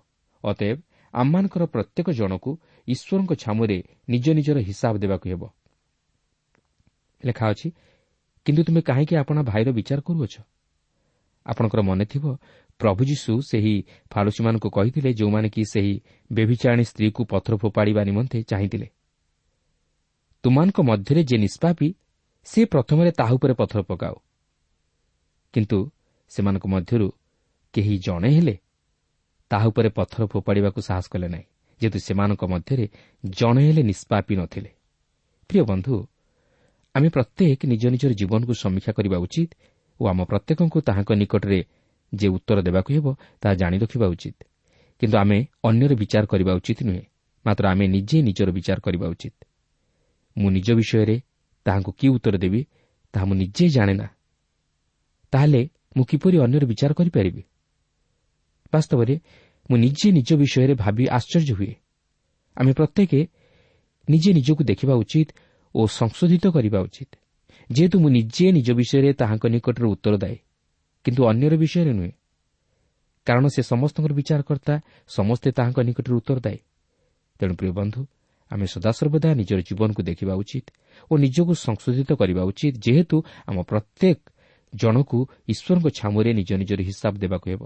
ଅତଏବ ଆମମାନଙ୍କର ପ୍ରତ୍ୟେକ ଜଣକୁ ଈଶ୍ୱରଙ୍କ ଛାମୁରେ ନିଜ ନିଜର ହିସାବ ଦେବାକୁ ହେବ। ଲେଖା ଅଛି କିନ୍ତୁ ତୁମେ କାହିଁକି ଆପଣ ଭାଇର ବିଚାର କରୁଅଛ? ଆପଣଙ୍କର ମନେଥିବ ପ୍ରଭୁ ଯୀଶୁ ସେହି ଫାଳୁସୀମାନଙ୍କୁ କହିଥିଲେ ଯେଉଁମାନେ କି ସେହି ବେଭିଚାଣୀ ସ୍ତ୍ରୀକୁ ପଥର ଫୋପାଡ଼ିବା ନିମନ୍ତେ ଚାହିଁଥିଲେ। ତୁମାନଙ୍କ ମଧ୍ୟରେ ଯେ ନିଷ୍ପାପି ସେ ପ୍ରଥମରେ ତାହା ଉପରେ ପଥର ପକାଉ। କିନ୍ତୁ ସେମାନଙ୍କ ମଧ୍ୟରୁ କେହି ଜଣେ ହେଲେ ତାହା ଉପରେ ପଥର ଫୋପାଡ଼ିବାକୁ ସାହସ କଲେ ନାହିଁ ଯେହେତୁ ସେମାନଙ୍କ ମଧ୍ୟରେ ଜଣେ ହେଲେ ନିଷ୍ପାପି ନଥିଲେ। ପ୍ରିୟ ବନ୍ଧୁ ଆମେ ପ୍ରତ୍ୟେକ ନିଜ ନିଜର ଜୀବନକୁ ସମୀକ୍ଷା କରିବା ଉଚିତ ଓ ଆମ ପ୍ରତ୍ୟେକଙ୍କୁ ତାହାଙ୍କ ନିକଟରେ ଯେ ଉତ୍ତର ଦେବାକୁ ହେବ ତାହା ଜାଣି ରଖିବା ଉଚିତ। କିନ୍ତୁ ଆମେ ଅନ୍ୟର ବିଚାର କରିବା ଉଚିତ ନୁହେଁ ମାତ୍ର ଆମେ ନିଜେ ନିଜର ବିଚାର କରିବା ଉଚିତ। ମୁଁ ନିଜ ବିଷୟରେ ତାହାଙ୍କୁ କି ଉତ୍ତର ଦେବି ତାହା ମୁଁ ନିଜେ ଜାଣେ ନା। ତାହେଲେ ମୁଁ କିପରି ଅନ୍ୟର ବିଚାର କରିପାରିବି? ବାସ୍ତବରେ ମୁଁ ନିଜେ ନିଜ ବିଷୟରେ ଭାବି ଆଶ୍ଚର୍ଯ୍ୟ ହୁଏ। ଆମେ ପ୍ରତ୍ୟେକ ନିଜେ ନିଜକୁ ଦେଖିବା ଉଚିତ ଓ ସଂଶୋଧିତ କରିବା ଉଚିତ। ଯେହେତୁ ମୁଁ ନିଜେ ନିଜ ବିଷୟରେ ତାହାଙ୍କ ନିକଟରେ ଉତ୍ତର ଦାଏ କିନ୍ତୁ ଅନ୍ୟର ବିଷୟରେ ନୁହେଁ କାରଣ ସେ ସମସ୍ତଙ୍କର ବିଚାରକର୍ତ୍ତା ସମସ୍ତେ ତାହାଙ୍କ ନିକଟରେ ଉତ୍ତର ଦାଏ ତେଣୁ ପ୍ରିୟ ବନ୍ଧୁ ଆମେ ସଦାସର୍ବଦା ନିଜର ଜୀବନକୁ ଦେଖିବା ଉଚିତ ଓ ନିଜକୁ ସଂଶୋଧିତ କରିବା ଉଚିତ ଯେହେତୁ ଆମ ପ୍ରତ୍ୟେକ ଜଣକୁ ଈଶ୍ୱରଙ୍କ ଛାମୁରେ ନିଜ ନିଜର ହିସାବ ଦେବାକୁ ହେବ।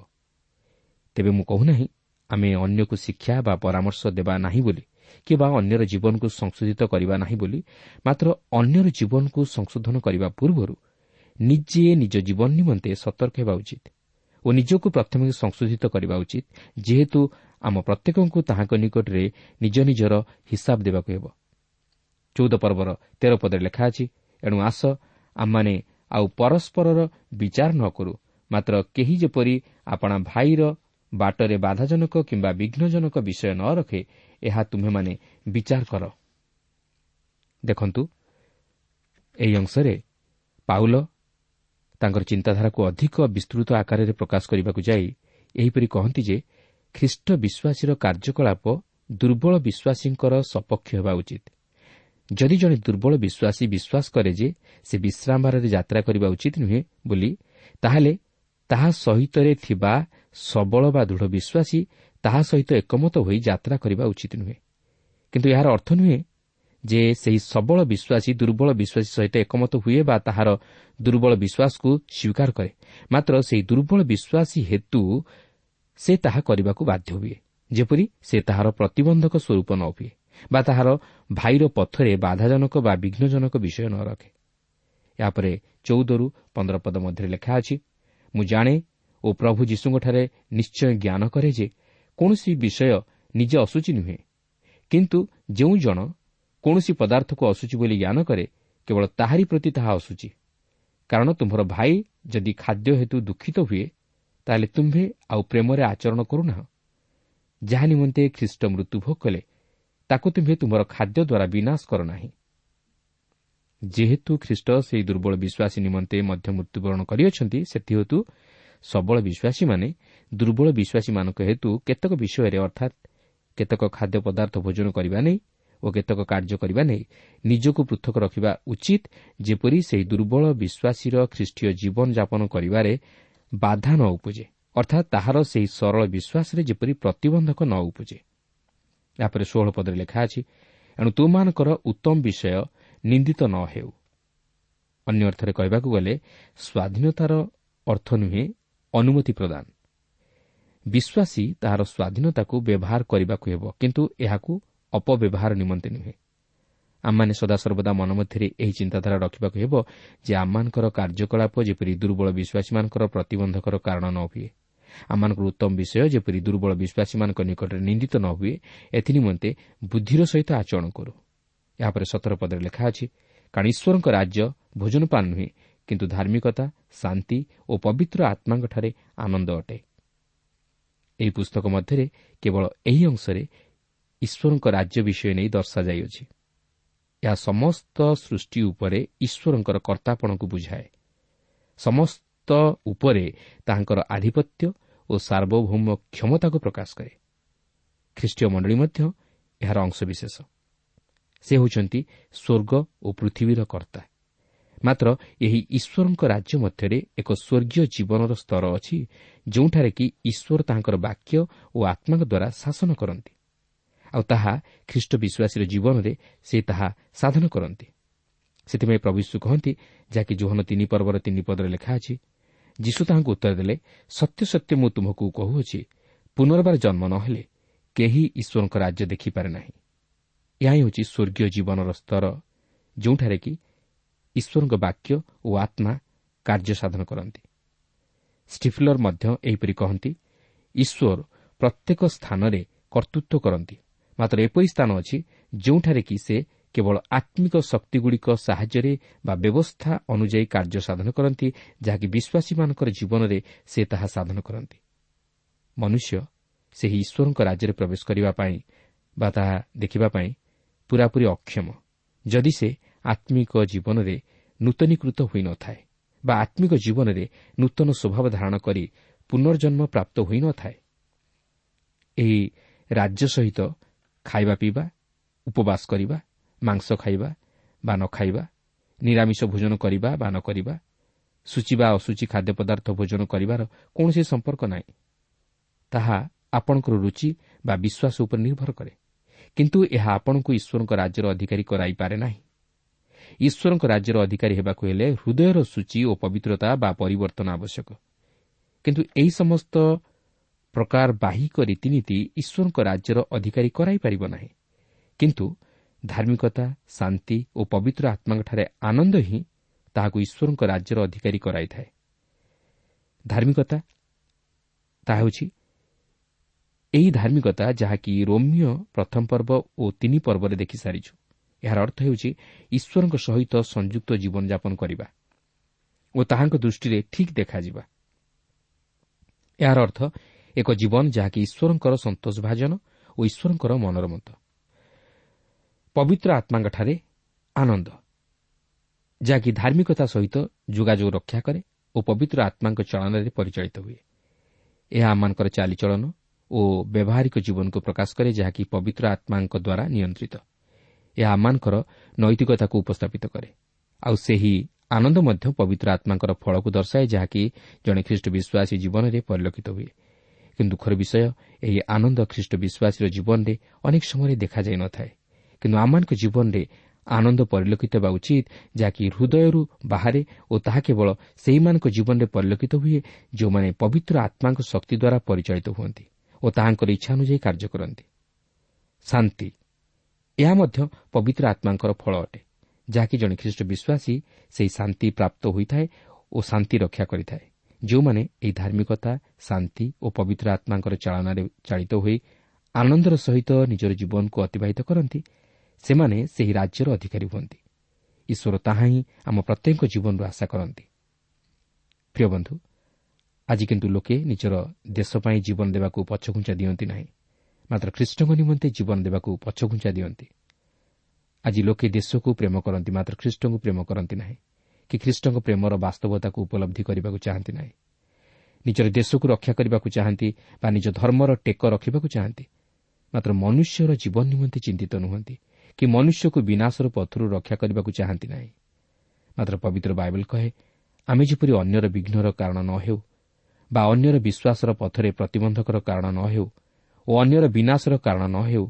ତେବେ ମୁଁ କହୁନାହିଁ ଆମେ ଅନ୍ୟକୁ ଶିକ୍ଷା ବା ପରାମର୍ଶ ଦେବା ନାହିଁ ବୋଲି କିମ୍ବା ଅନ୍ୟର ଜୀବନକୁ ସଂଶୋଧିତ କରିବା ନାହିଁ ବୋଲି ମାତ୍ର ଅନ୍ୟର ଜୀବନକୁ ସଂଶୋଧନ କରିବା ପୂର୍ବରୁ ନିଜେ ନିଜ ଜୀବନ ନିମନ୍ତେ ସତର୍କ ହେବା ଉଚିତ ଓ ନିଜକୁ ପ୍ରଥମେ ସଂଶୋଧିତ କରିବା ଉଚିତ ଯେହେତୁ ଆମ ପ୍ରତ୍ୟେକଙ୍କୁ ତାହାଙ୍କ ନିକଟରେ ନିଜ ନିଜର ହିସାବ ଦେବାକୁ ହେବ। ଚଉଦ ପର୍ବର ତେର ପଦରେ ଲେଖା ଅଛି ଏଣୁ ଆସ ଆମମାନେ ଆଉ ପରସ୍ପରର ବିଚାର ନ କରୁ ମାତ୍ର କେହି ଯେପରି ଆପଣା ଭାଇର ବାଟରେ ବାଧାଜନକ କିମ୍ବା ବିଘ୍ନଜନକ ବିଷୟ ନ ରଖେ ଏହା ତୁମେମାନେ ବିଚାର କର। ଦେଖନ୍ତୁ ଏହି ଅଂଶରେ ପାଉଲ ତାଙ୍କର ଚିନ୍ତାଧାରାକୁ ଅଧିକ ବିସ୍ତୃତ ଆକାରରେ ପ୍ରକାଶ କରିବାକୁ ଯାଇ ଏହିପରି କହନ୍ତି ଯେ ଖ୍ରୀଷ୍ଟ ବିଶ୍ୱାସୀର କାର୍ଯ୍ୟକଳାପ ଦୁର୍ବଳ ବିଶ୍ୱାସୀଙ୍କର ସପକ୍ଷ ହେବା ଉଚିତ। ଯଦି ଜଣେ ଦୁର୍ବଳ ବିଶ୍ୱାସୀ ବିଶ୍ୱାସ କରେ ଯେ ସେ ବିଶ୍ରାମବାରରେ ଯାତ୍ରା କରିବା ଉଚିତ ନୁହେଁ ବୋଲି ତାହେଲେ ତାହା ସହିତରେ ଥିବା ସବଳ ବା ଦୃଢ଼ ବିଶ୍ୱାସୀ ତାହା ସହିତ ଏକମତ ହୋଇ ଯାତ୍ରା କରିବା ଉଚିତ ନୁହେଁ। କିନ୍ତୁ ଏହାର ଅର୍ଥ ନୁହେଁ ଯେ ସେହି ସବଳ ବିଶ୍ୱାସୀ ଦୁର୍ବଳ ବିଶ୍ୱାସୀ ସହିତ ଏକମତ ହୁଏ ବା ତାହାର ଦୁର୍ବଳ ବିଶ୍ୱାସକୁ ସ୍ୱୀକାର କରେ। ମାତ୍ର ସେହି ଦୁର୍ବଳ ବିଶ୍ୱାସୀ ହେତୁ ସେ ତାହା କରିବାକୁ ବାଧ୍ୟ ହୁଏ ଯେପରି ସେ ତାହାର ପ୍ରତିବନ୍ଧକ ସ୍ୱରୂପ ନ ହୁଏ ବା ତାହାର ଭାଇର ପଥରେ ବାଧାଜନକ ବା ବିଘ୍ନଜନକ ବିଷୟ ନ ରଖେ। ଏହାପରେ ଚଉଦରୁ ପନ୍ଦର ପଦ ମଧ୍ୟରେ ଲେଖା ଅଛି ମୁଁ ଜାଣେ ଓ ପ୍ରଭୁ ଯୀଶୁଙ୍କଠାରେ ନିଶ୍ଚୟ ଜ୍ଞାନ କରେ ଯେ କୌଣସି ବିଷୟ ନିଜେ ଅସୁଚି ନୁହେଁ। କିନ୍ତୁ ଯେଉଁ ଜଣ କୌଣସି ପଦାର୍ଥକୁ ଅସୁଚି ବୋଲି ଜ୍ଞାନ କରେ କେବଳ ତାହାରି ପ୍ରତି ତାହା ଅସୁଚି। କାରଣ ତୁମ୍ଭର ଭାଇ ଯଦି ଖାଦ୍ୟ ହେତୁ ଦୁଃଖିତ ହୁଏ ତାହେଲେ ତୁମ୍ଭେ ଆଉ ପ୍ରେମରେ ଆଚରଣ କରୁନାହ। ଯାହା ନିମନ୍ତେ ଖ୍ରୀଷ୍ଟ ମୃତ୍ୟୁଭୋଗ କଲେ ତାକୁ ତୁମ୍ଭେ ତୁମର ଖାଦ୍ୟ ଦ୍ୱାରା ବିନାଶ କର ନାହିଁ ଯେହେତୁ ଖ୍ରୀଷ୍ଟ ସେହି ଦୁର୍ବଳ ବିଶ୍ୱାସୀ ନିମନ୍ତେ ମଧ୍ୟ ମୃତ୍ୟୁବରଣ କରିଅଛନ୍ତି ସେଥିହେତୁ ସବଳ ବିଶ୍ୱାସୀମାନେ ଦୁର୍ବଳ ବିଶ୍ୱାସୀମାନଙ୍କ ହେତୁ କେତେକ ବିଷୟରେ ଅର୍ଥାତ୍ କେତେକ ଖାଦ୍ୟ ପଦାର୍ଥ ଭୋଜନ କରିବା ନେଇ ଓ କେତେକ କାର୍ଯ୍ୟ କରିବା ନେଇ ନିଜକୁ ପୃଥକ ରଖିବା ଉଚିତ ଯେପରି ସେହି ଦୁର୍ବଳ ବିଶ୍ୱାସୀର ଖ୍ରୀଷ୍ଟୀୟ ଜୀବନଯାପନ କରିବାରେ ବାଧା ନ ଉପୁଜେ ଅର୍ଥାତ୍ ତାହାର ସେହି ସରଳ ବିଶ୍ୱାସରେ ଯେପରି ପ୍ରତିବନ୍ଧକ ନ ଉପୁଜେ। ଏହାପରେ ଷୋହଳ ପଦରେ ଲେଖା ଅଛି ଏଣୁ ତୁମମାନଙ୍କର ଉତ୍ତମ ବିଷୟ ନିନ୍ଦିତ ନ ହେଉ। ଅନ୍ୟ ଅର୍ଥରେ କହିବାକୁ ଗଲେ ସ୍ୱାଧୀନତାର ଅର୍ଥ ନୁହେଁ ଅନୁମତି ପ୍ରଦାନ। ବିଶ୍ୱାସୀ ତାହାର ସ୍ୱାଧୀନତାକୁ ବ୍ୟବହାର କରିବାକୁ ହେବ କିନ୍ତୁ ଏହାକୁ ଅପବ୍ୟବହାର ନିମନ୍ତେ ନୁହେଁ। ଆମମାନେ ସଦାସର୍ବଦା ମନ ମଧ୍ୟରେ ଏହି ଚିନ୍ତାଧାରା ରଖିବାକୁ ହେବ ଯେ ଆମମାନଙ୍କର କାର୍ଯ୍ୟକଳାପ ଯେପରି ଦୁର୍ବଳ ବିଶ୍ୱାସୀମାନଙ୍କର ପ୍ରତିବନ୍ଧକର କାରଣ ନ ହୁଏ ଆମମାନଙ୍କର ଉତ୍ତମ ବିଷୟ ଯେପରି ଦୁର୍ବଳ ବିଶ୍ୱାସୀମାନଙ୍କ ନିକଟରେ ନିନ୍ଦିତ ନ ହୁଏ ଏଥିନିମନ୍ତେ ବୁଦ୍ଧିର ସହିତ ଆଚରଣ କରୁ। ଏହାପରେ ସତର ପଦରେ ଲେଖା ଅଛି କାରଣ ଈଶ୍ୱରଙ୍କ ରାଜ୍ୟ ଭୋଜନ ପାନ ନୁହେଁ କିନ୍ତୁ ଧାର୍ମିକତା ଶାନ୍ତି ଓ ପବିତ୍ର ଆତ୍ମାଙ୍କଠାରେ ଆନନ୍ଦ ଅଟେ ଏହି ପୁସ୍ତକ ମଧ୍ୟରେ କେବଳ ଏହି ଅଂଶରେ ଈଶ୍ୱରଙ୍କ ରାଜ୍ୟ ବିଷୟ ନେଇ ଦର୍ଶାଯାଇଅଛି ଏହା ସମସ୍ତ ସୃଷ୍ଟି ଉପରେ ଈଶ୍ୱରଙ୍କର କର୍ତ୍ତାପଣକୁ ବୁଝାଏ। ସମସ୍ତ ଉପରେ ତାହାଙ୍କର ଆଧିପତ୍ୟ ଓ ସାର୍ବଭୌମ କ୍ଷମତାକୁ ପ୍ରକାଶ କରେ। ଖ୍ରୀଷ୍ଟୀୟ ମଣ୍ଡଳୀ ମଧ୍ୟ ଏହାର ଅଂଶବିଶେଷ। ସେ ହେଉଛନ୍ତି ସ୍ୱର୍ଗ ଓ ପୃଥିବୀର କର୍ତ୍ତା। ମାତ୍ର ଏହି ଈଶ୍ୱରଙ୍କ ରାଜ୍ୟ ମଧ୍ୟରେ ଏକ ସ୍ୱର୍ଗୀୟ ଜୀବନର ସ୍ତର ଅଛି ଯେଉଁଠାରେ କି ଈଶ୍ୱର ତାହାଙ୍କର ବାକ୍ୟ ଓ ଆତ୍ମାଙ୍କ ଦ୍ୱାରା ଶାସନ କରନ୍ତି। ଆଉ ତାହା ଖ୍ରୀଷ୍ଟ ବିଶ୍ୱାସୀର ଜୀବନରେ ସେ ତାହା ସାଧନ କରନ୍ତି। ସେଥିପାଇଁ ପ୍ରଭୁ ଯୀଶୁ କହନ୍ତି ଯାହାକି ଜୋହନ ତିନି ପର୍ବର ତିନି ପଦରେ ଲେଖା ଅଛି ଯୀଶୁ ତାହାଙ୍କୁ ଉତ୍ତର ଦେଲେ ସତ୍ୟ ସତ୍ୟ ମୁଁ ତୁମକୁ କହୁଅଛି ପୁନର୍ବାର ଜନ୍ମ ନ ହେଲେ କେହି ଈଶ୍ୱରଙ୍କ ରାଜ୍ୟ ଦେଖିପାରେ ନାହିଁ। ଏହା ହିଁ ହେଉଛି ସ୍ୱର୍ଗୀୟ ଜୀବନର ସ୍ତର ଯେଉଁଠାରେ କି ଈଶ୍ୱରଙ୍କ ବାକ୍ୟ ଓ ଆତ୍ମା କାର୍ଯ୍ୟ ସାଧନ କରନ୍ତି। ଷ୍ଟିଫଲର ମଧ୍ୟ ଏହିପରି କହନ୍ତି ଈଶ୍ୱର ପ୍ରତ୍ୟେକ ସ୍ଥାନରେ କର୍ତ୍ତୃତ୍ୱ କରନ୍ତି। ମାତ୍ର ଏପରି ସ୍ଥାନ ଅଛି ଯେଉଁଠାରେ କି ସେ କେବଳ ଆତ୍ମିକ ଶକ୍ତିଗୁଡ଼ିକ ସାହାଯ୍ୟରେ ବା ବ୍ୟବସ୍ଥା ଅନୁଯାୟୀ କାର୍ଯ୍ୟ ସାଧନ କରନ୍ତି ଯାହାକି ବିଶ୍ୱାସୀମାନଙ୍କର ଜୀବନରେ ସେ ତାହା ସାଧନ କରନ୍ତି। ମନୁଷ୍ୟ ସେହି ଈଶ୍ୱରଙ୍କ ରାଜ୍ୟରେ ପ୍ରବେଶ କରିବା ପାଇଁ ବା ତାହା ଦେଖିବା ପାଇଁ ପୂରାପୂରି ଅକ୍ଷମ ଯଦି ସେ ଆତ୍ମିକ ଜୀବନରେ ନୂତନୀକୃତ ହୋଇନଥାଏ ବା ଆତ୍ମିକ ଜୀବନରେ ନୂତନ ସ୍ୱଭାବ ଧାରଣ କରି ପୁନର୍ଜନ୍ମ ପ୍ରାପ୍ତ ହୋଇନଥାଏ ଏହି ରାଜ୍ୟ ସହିତ ଖାଇବା ପିଇବା ଉପବାସ କରିବା ମାଂସ ଖାଇବା ବା ନ ଖାଇବା ନିରାମିଷ ଭୋଜନ କରିବା ବା ନ କରିବା ସୂଚି ବା ଅସୂଚି ଖାଦ୍ୟ ପଦାର୍ଥ ଭୋଜନ କରିବାର କୌଣସି ସମ୍ପର୍କ ନାହିଁ। ତାହା ଆପଣଙ୍କର ରୁଚି ବା ବିଶ୍ୱାସ ଉପରେ ନିର୍ଭର କରେ। କିନ୍ତୁ ଏହା ଆପଣଙ୍କୁ ଈଶ୍ୱରଙ୍କ ରାଜ୍ୟର ଅଧିକାରୀ କରାଇପାରେ ନାହିଁ। ଈଶ୍ୱରଙ୍କ ରାଜ୍ୟର ଅଧିକାରୀ ହେବାକୁ ହେଲେ ହୃଦୟର ସୂଚି ଓ ପବିତ୍ରତା ବା ପରିବର୍ତ୍ତନ ଆବଶ୍ୟକ। କିନ୍ତୁ ଏହି ସମସ୍ତ ପ୍ରକାର ବାହିକ ରୀତିନୀତି ଈଶ୍ୱରଙ୍କ ରାଜ୍ୟର ଅଧିକାରୀ କରାଇପାରିବ ନାହିଁ। କିନ୍ତୁ ଧାର୍ମିକତା ଶାନ୍ତି ଓ ପବିତ୍ର ଆତ୍ମାଙ୍କଠାରେ ଆନନ୍ଦ ହିଁ ତାହାକୁ ଈଶ୍ୱରଙ୍କ ରାଜ୍ୟର ଅଧିକାରୀ କରାଇଥାଏ। ଧାର୍ମିକତା ତାହା ହେଉଛି ଏହି ଧାର୍ମିକତା ଯାହାକି ରୋମିଓ ପ୍ରଥମ ପର୍ବ ଓ ତିନି ପର୍ବରେ ଦେଖିସାରିଛୁ ଏହାର ଅର୍ଥ ହେଉଛି ଈଶ୍ୱରଙ୍କ ସହିତ ସଂଯୁକ୍ତ ଜୀବନଯାପନ କରିବା ଓ ତାହାଙ୍କ ଦୃଷ୍ଟିରେ ଠିକ୍ ଦେଖାଯିବା। ଏହାର ଅର୍ଥ ଏକ ଜୀବନ ଯାହାକି ଈଶ୍ୱରଙ୍କର ସନ୍ତୋଷଭାଜନ ଓ ଈଶ୍ୱରଙ୍କର ମନର ମତ ପବିତ୍ର ଆତ୍ମାଙ୍କଠାରେ ଆନନ୍ଦ। ଯାହାକି ଧାର୍ମିକତା ସହିତ ଯୋଗାଯୋଗ ରକ୍ଷା କରେ ଓ ପବିତ୍ର ଆତ୍ମାଙ୍କ ଚଳନରେ ପରିଚାଳିତ ହୁଏ। ଏହା ଆମମାନଙ୍କର ଚାଲିଚଳନ ଓ ବ୍ୟବହାରିକ ଜୀବନକୁ ପ୍ରକାଶ କରେ ଯାହାକି ପବିତ୍ର ଆତ୍ମାଙ୍କ ଦ୍ୱାରା ନିୟନ୍ତ୍ରିତ। ଏହା ଆମମାନଙ୍କର ନୈତିକତାକୁ ଉପସ୍ଥାପିତ କରେ। ଆଉ ସେହି ଆନନ୍ଦ ମଧ୍ୟ ପବିତ୍ର ଆତ୍ମାଙ୍କର ଫଳକୁ ଦର୍ଶାଏ ଯାହାକି ଜଣେ ଖ୍ରୀଷ୍ଟ ବିଶ୍ୱାସୀ ଜୀବନରେ ପରିଲକ୍ଷିତ ହୁଏ। କିନ୍ତୁ ଦୁଃଖର ବିଷୟ ଏହି ଆନନ୍ଦ ଖ୍ରୀଷ୍ଟ ବିଶ୍ୱାସୀର ଜୀବନରେ ଅନେକ ସମୟରେ ଦେଖାଯାଇ ନଥାଏ କିନ୍ତୁ ଆମମାନଙ୍କ ଜୀବନରେ ଆନନ୍ଦ ପରିଲକ୍ଷିତ ହେବା ଉଚିତ ଯାହାକି ହୃଦୟରୁ ବାହାରେ ଓ ତାହା କେବଳ ସେହିମାନଙ୍କ ଜୀବନରେ ପରିଲକ୍ଷିତ ହୁଏ ଯେଉଁମାନେ ପବିତ୍ର ଆତ୍ମାଙ୍କ ଶକ୍ତି ଦ୍ୱାରା ପରିଚାଳିତ ହୁଅନ୍ତି ଓ ତାହାଙ୍କର ଇଚ୍ଛା ଅନୁଯାୟୀ କାର୍ଯ୍ୟ କରନ୍ତି। ଶାନ୍ତି। ଏହା ମଧ୍ୟ ପବିତ୍ର ଆତ୍ମାଙ୍କର ଫଳ ଅଟେ ଯାହାକି ଜଣେ ଖ୍ରୀଷ୍ଟ ବିଶ୍ୱାସୀ ସେହି ଶାନ୍ତି ପ୍ରାପ୍ତ ହୋଇଥାଏ ଓ ଶାନ୍ତି ରକ୍ଷା କରିଥାଏ। ଯେଉଁମାନେ ଏହି ଧାର୍ମିକତା ଶାନ୍ତି ଓ ପବିତ୍ର ଆତ୍ମାଙ୍କର ଚାଳନାରେ ଚାଳିତ ହୋଇ ଆନନ୍ଦର ସହିତ ନିଜର ଜୀବନକୁ ଅତିବାହିତ କରନ୍ତି ସେମାନେ ସେହି ରାଜ୍ୟର ଅଧିକାରୀ ହୁଅନ୍ତି। ଈଶ୍ୱର ତାହା ହିଁ ଆମ ପ୍ରତ୍ୟେକ ଜୀବନରୁ ଆଶା କରନ୍ତି। ପ୍ରିୟ ବନ୍ଧୁ ଆଜି କିନ୍ତୁ ଲୋକେ ନିଜର ଦେଶ ପାଇଁ ଜୀବନ ଦେବାକୁ ପଛଘୁଞ୍ଚା ଦିଅନ୍ତି ନାହିଁ ମାତ୍ର ଖ୍ରୀଷ୍ଟଙ୍କ ନିମନ୍ତେ ଜୀବନ ଦେବାକୁ ପଛଘୁଞ୍ଚା ଦିଅନ୍ତି। ଆଜି ଲୋକେ ଦେଶକୁ ପ୍ରେମ କରନ୍ତି ମାତ୍ର ଖ୍ରୀଷ୍ଟଙ୍କୁ ପ୍ରେମ କରନ୍ତି ନାହିଁ। କି ଖ୍ରୀଷ୍ଟଙ୍କ ପ୍ରେମର ବାସ୍ତବତାକୁ ଉପଲବ୍ଧି କରିବାକୁ ଚାହାନ୍ତି ନାହିଁ। ନିଜର ଦେଶକୁ ରକ୍ଷା କରିବାକୁ ଚାହାନ୍ତି ବା ନିଜ ଧର୍ମର ଟେକ ରଖିବାକୁ ଚାହାନ୍ତି। ମାତ୍ର ମନୁଷ୍ୟର ଜୀବନ ନିମନ୍ତେ ଚିନ୍ତିତ ନୁହନ୍ତି କି ମନୁଷ୍ୟକୁ ବିନାଶର ପଥରୁ ରକ୍ଷା କରିବାକୁ ଚାହାନ୍ତି ନାହିଁ। ମାତ୍ର ପବିତ୍ର ବାଇବଲ କହେ ଆମେ ଯେପରି ଅନ୍ୟର ବିଘ୍ନର କାରଣ ନ ହେଉ ବା ଅନ୍ୟର ବିଶ୍ୱାସର ପଥରେ ପ୍ରତିବନ୍ଧକର କାରଣ ନ ହେଉ ଓ ଅନ୍ୟର ବିନାଶର କାରଣ ନ ହେଉ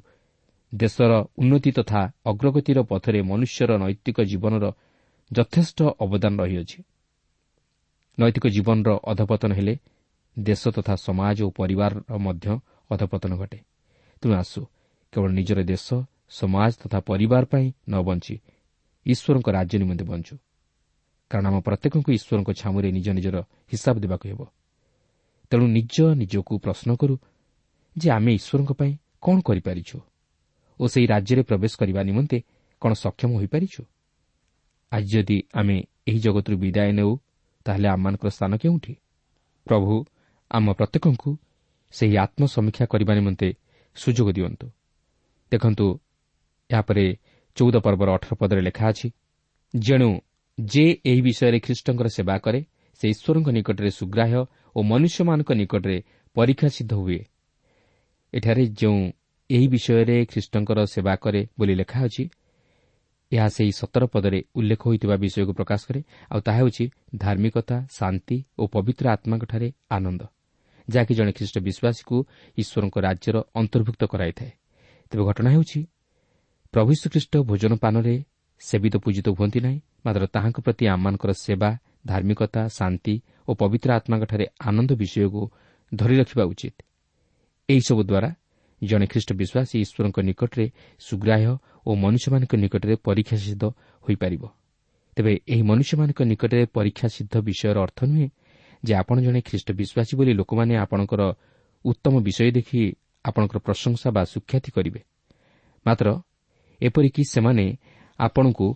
ଦେଶର ଉନ୍ନତି ତଥା ଅଗ୍ରଗତିର ପଥରେ ମନୁଷ୍ୟର ନୈତିକ ଜୀବନର ଯଥେଷ୍ଟ ଅବଦାନ ରହିଅଛି। ନୈତିକ ଜୀବନର ଅଧପତନ ହେଲେ ଦେଶ ତଥା ସମାଜ ଓ ପରିବାରର ମଧ୍ୟ ଅଧପତନ ଘଟେ। ତେଣୁ ଆସୁ କେବଳ ନିଜର ଦେଶ ସମାଜ ତଥା ପରିବାର ପାଇଁ ନ ବଞ୍ଚି ଈଶ୍ୱରଙ୍କ ରାଜ୍ୟ ନିମନ୍ତେ ବଞ୍ଚୁ। କାରଣ ଆମ ପ୍ରତ୍ୟେକଙ୍କୁ ଈଶ୍ୱରଙ୍କ ଛାମୁରେ ନିଜ ନିଜର ହିସାବ ଦେବାକୁ ହେବ। ତେଣୁ ନିଜ ନିଜକୁ ପ୍ରଶ୍ନ କରୁ ଯେ ଆମେ ଈଶ୍ୱରଙ୍କ ପାଇଁ କ'ଣ କରିପାରିଛୁ ଓ ସେହି ରାଜ୍ୟରେ ପ୍ରବେଶ କରିବା ନିମନ୍ତେ କ'ଣ ସକ୍ଷମ ହୋଇପାରିଛୁ? ଆଜି ଯଦି ଆମେ ଏହି ଜଗତରୁ ବିଦାୟ ନେଉ ତାହେଲେ ଆମମାନଙ୍କର ସ୍ଥାନ କେଉଁଠି? ପ୍ରଭୁ ଆମ ପ୍ରତ୍ୟେକଙ୍କୁ ସେହି ଆତ୍ମସମୀକ୍ଷା କରିବା ନିମନ୍ତେ ସୁଯୋଗ ଦିଅନ୍ତୁ। ଦେଖନ୍ତୁ ଏହାପରେ ଚଉଦ ପର୍ବର ଅଠର ପଦରେ ଲେଖା ଅଛି ଯେଣୁ ଯେ ଏହି ବିଷୟରେ ଖ୍ରୀଷ୍ଟଙ୍କର ସେବା କରେ ସେ ଈଶ୍ୱରଙ୍କ ନିକଟରେ ସୁଗ୍ରାହ୍ୟ ଓ ମନୁଷ୍ୟମାନଙ୍କ ନିକଟରେ ପରୀକ୍ଷା ସିଦ୍ଧ ହୁଏ। ଏଠାରେ ଯେଉଁ ଏହି ବିଷୟରେ ଖ୍ରୀଷ୍ଟଙ୍କର ସେବା କରେ ବୋଲି ଲେଖା ଅଛି ଏହା ସେହି ସତର ପଦରେ ଉଲ୍ଲେଖ ହୋଇଥିବା ବିଷୟକୁ ପ୍ରକାଶ କରେ ଆଉ ତାହା ହେଉଛି ଧାର୍ମିକତା ଶାନ୍ତି ଓ ପବିତ୍ର ଆତ୍ମାଙ୍କଠାରେ ଆନନ୍ଦ ଯାହାକି ଜଣେ ଖ୍ରୀଷ୍ଟ ବିଶ୍ୱାସୀକୁ ଈଶ୍ୱରଙ୍କ ରାଜ୍ୟର ଅନ୍ତର୍ଭୁକ୍ତ କରାଇଥାଏ। ତେବେ ଘଟଣା ହେଉଛି ପ୍ରଭୁ ଶ୍ରୀଖ୍ରୀଷ୍ଟ ଭୋଜନ ପାନରେ ସେବିତ ପୂଜିତ ହୁଅନ୍ତି ନାହିଁ ମାତ୍ର ତାହାଙ୍କ ପ୍ରତି ଆମମାନଙ୍କର ସେବା ଧାର୍ମିକତା ଶାନ୍ତି ଓ ପବିତ୍ର ଆତ୍ମାଙ୍କଠାରେ ଆନନ୍ଦ ବିଷୟକୁ ଧରି ରଖିବା ଉଚିତ। ଏହିସବୁ ଦ୍ୱାରା ଜଣେ ଖ୍ରୀଷ୍ଟ ବିଶ୍ୱାସୀ ଈଶ୍ୱରଙ୍କ ନିକଟରେ ସୁଗ୍ରାହ୍ୟ ଓ ମନୁଷ୍ୟମାନଙ୍କ ନିକଟରେ ପରୀକ୍ଷା ସିଦ୍ଧ ହୋଇପାରିବ। ତେବେ ଏହି ମନୁଷ୍ୟମାନଙ୍କ ନିକଟରେ ପରୀକ୍ଷା ସିଦ୍ଧ ବିଷୟର ଅର୍ଥ ନୁହେଁ ଯେ ଆପଣ ଜଣେ ଖ୍ରୀଷ୍ଟ ବିଶ୍ୱାସୀ ବୋଲି ଲୋକମାନେ ଆପଣଙ୍କର ଉତ୍ତମ ବିଷୟ ଦେଖି ଆପଣଙ୍କର ପ୍ରଶଂସା ବା ସୁଖ୍ୟାତି କରିବେ। ମାତ୍ର ଏପରିକି ସେମାନେ ଆପଣଙ୍କୁ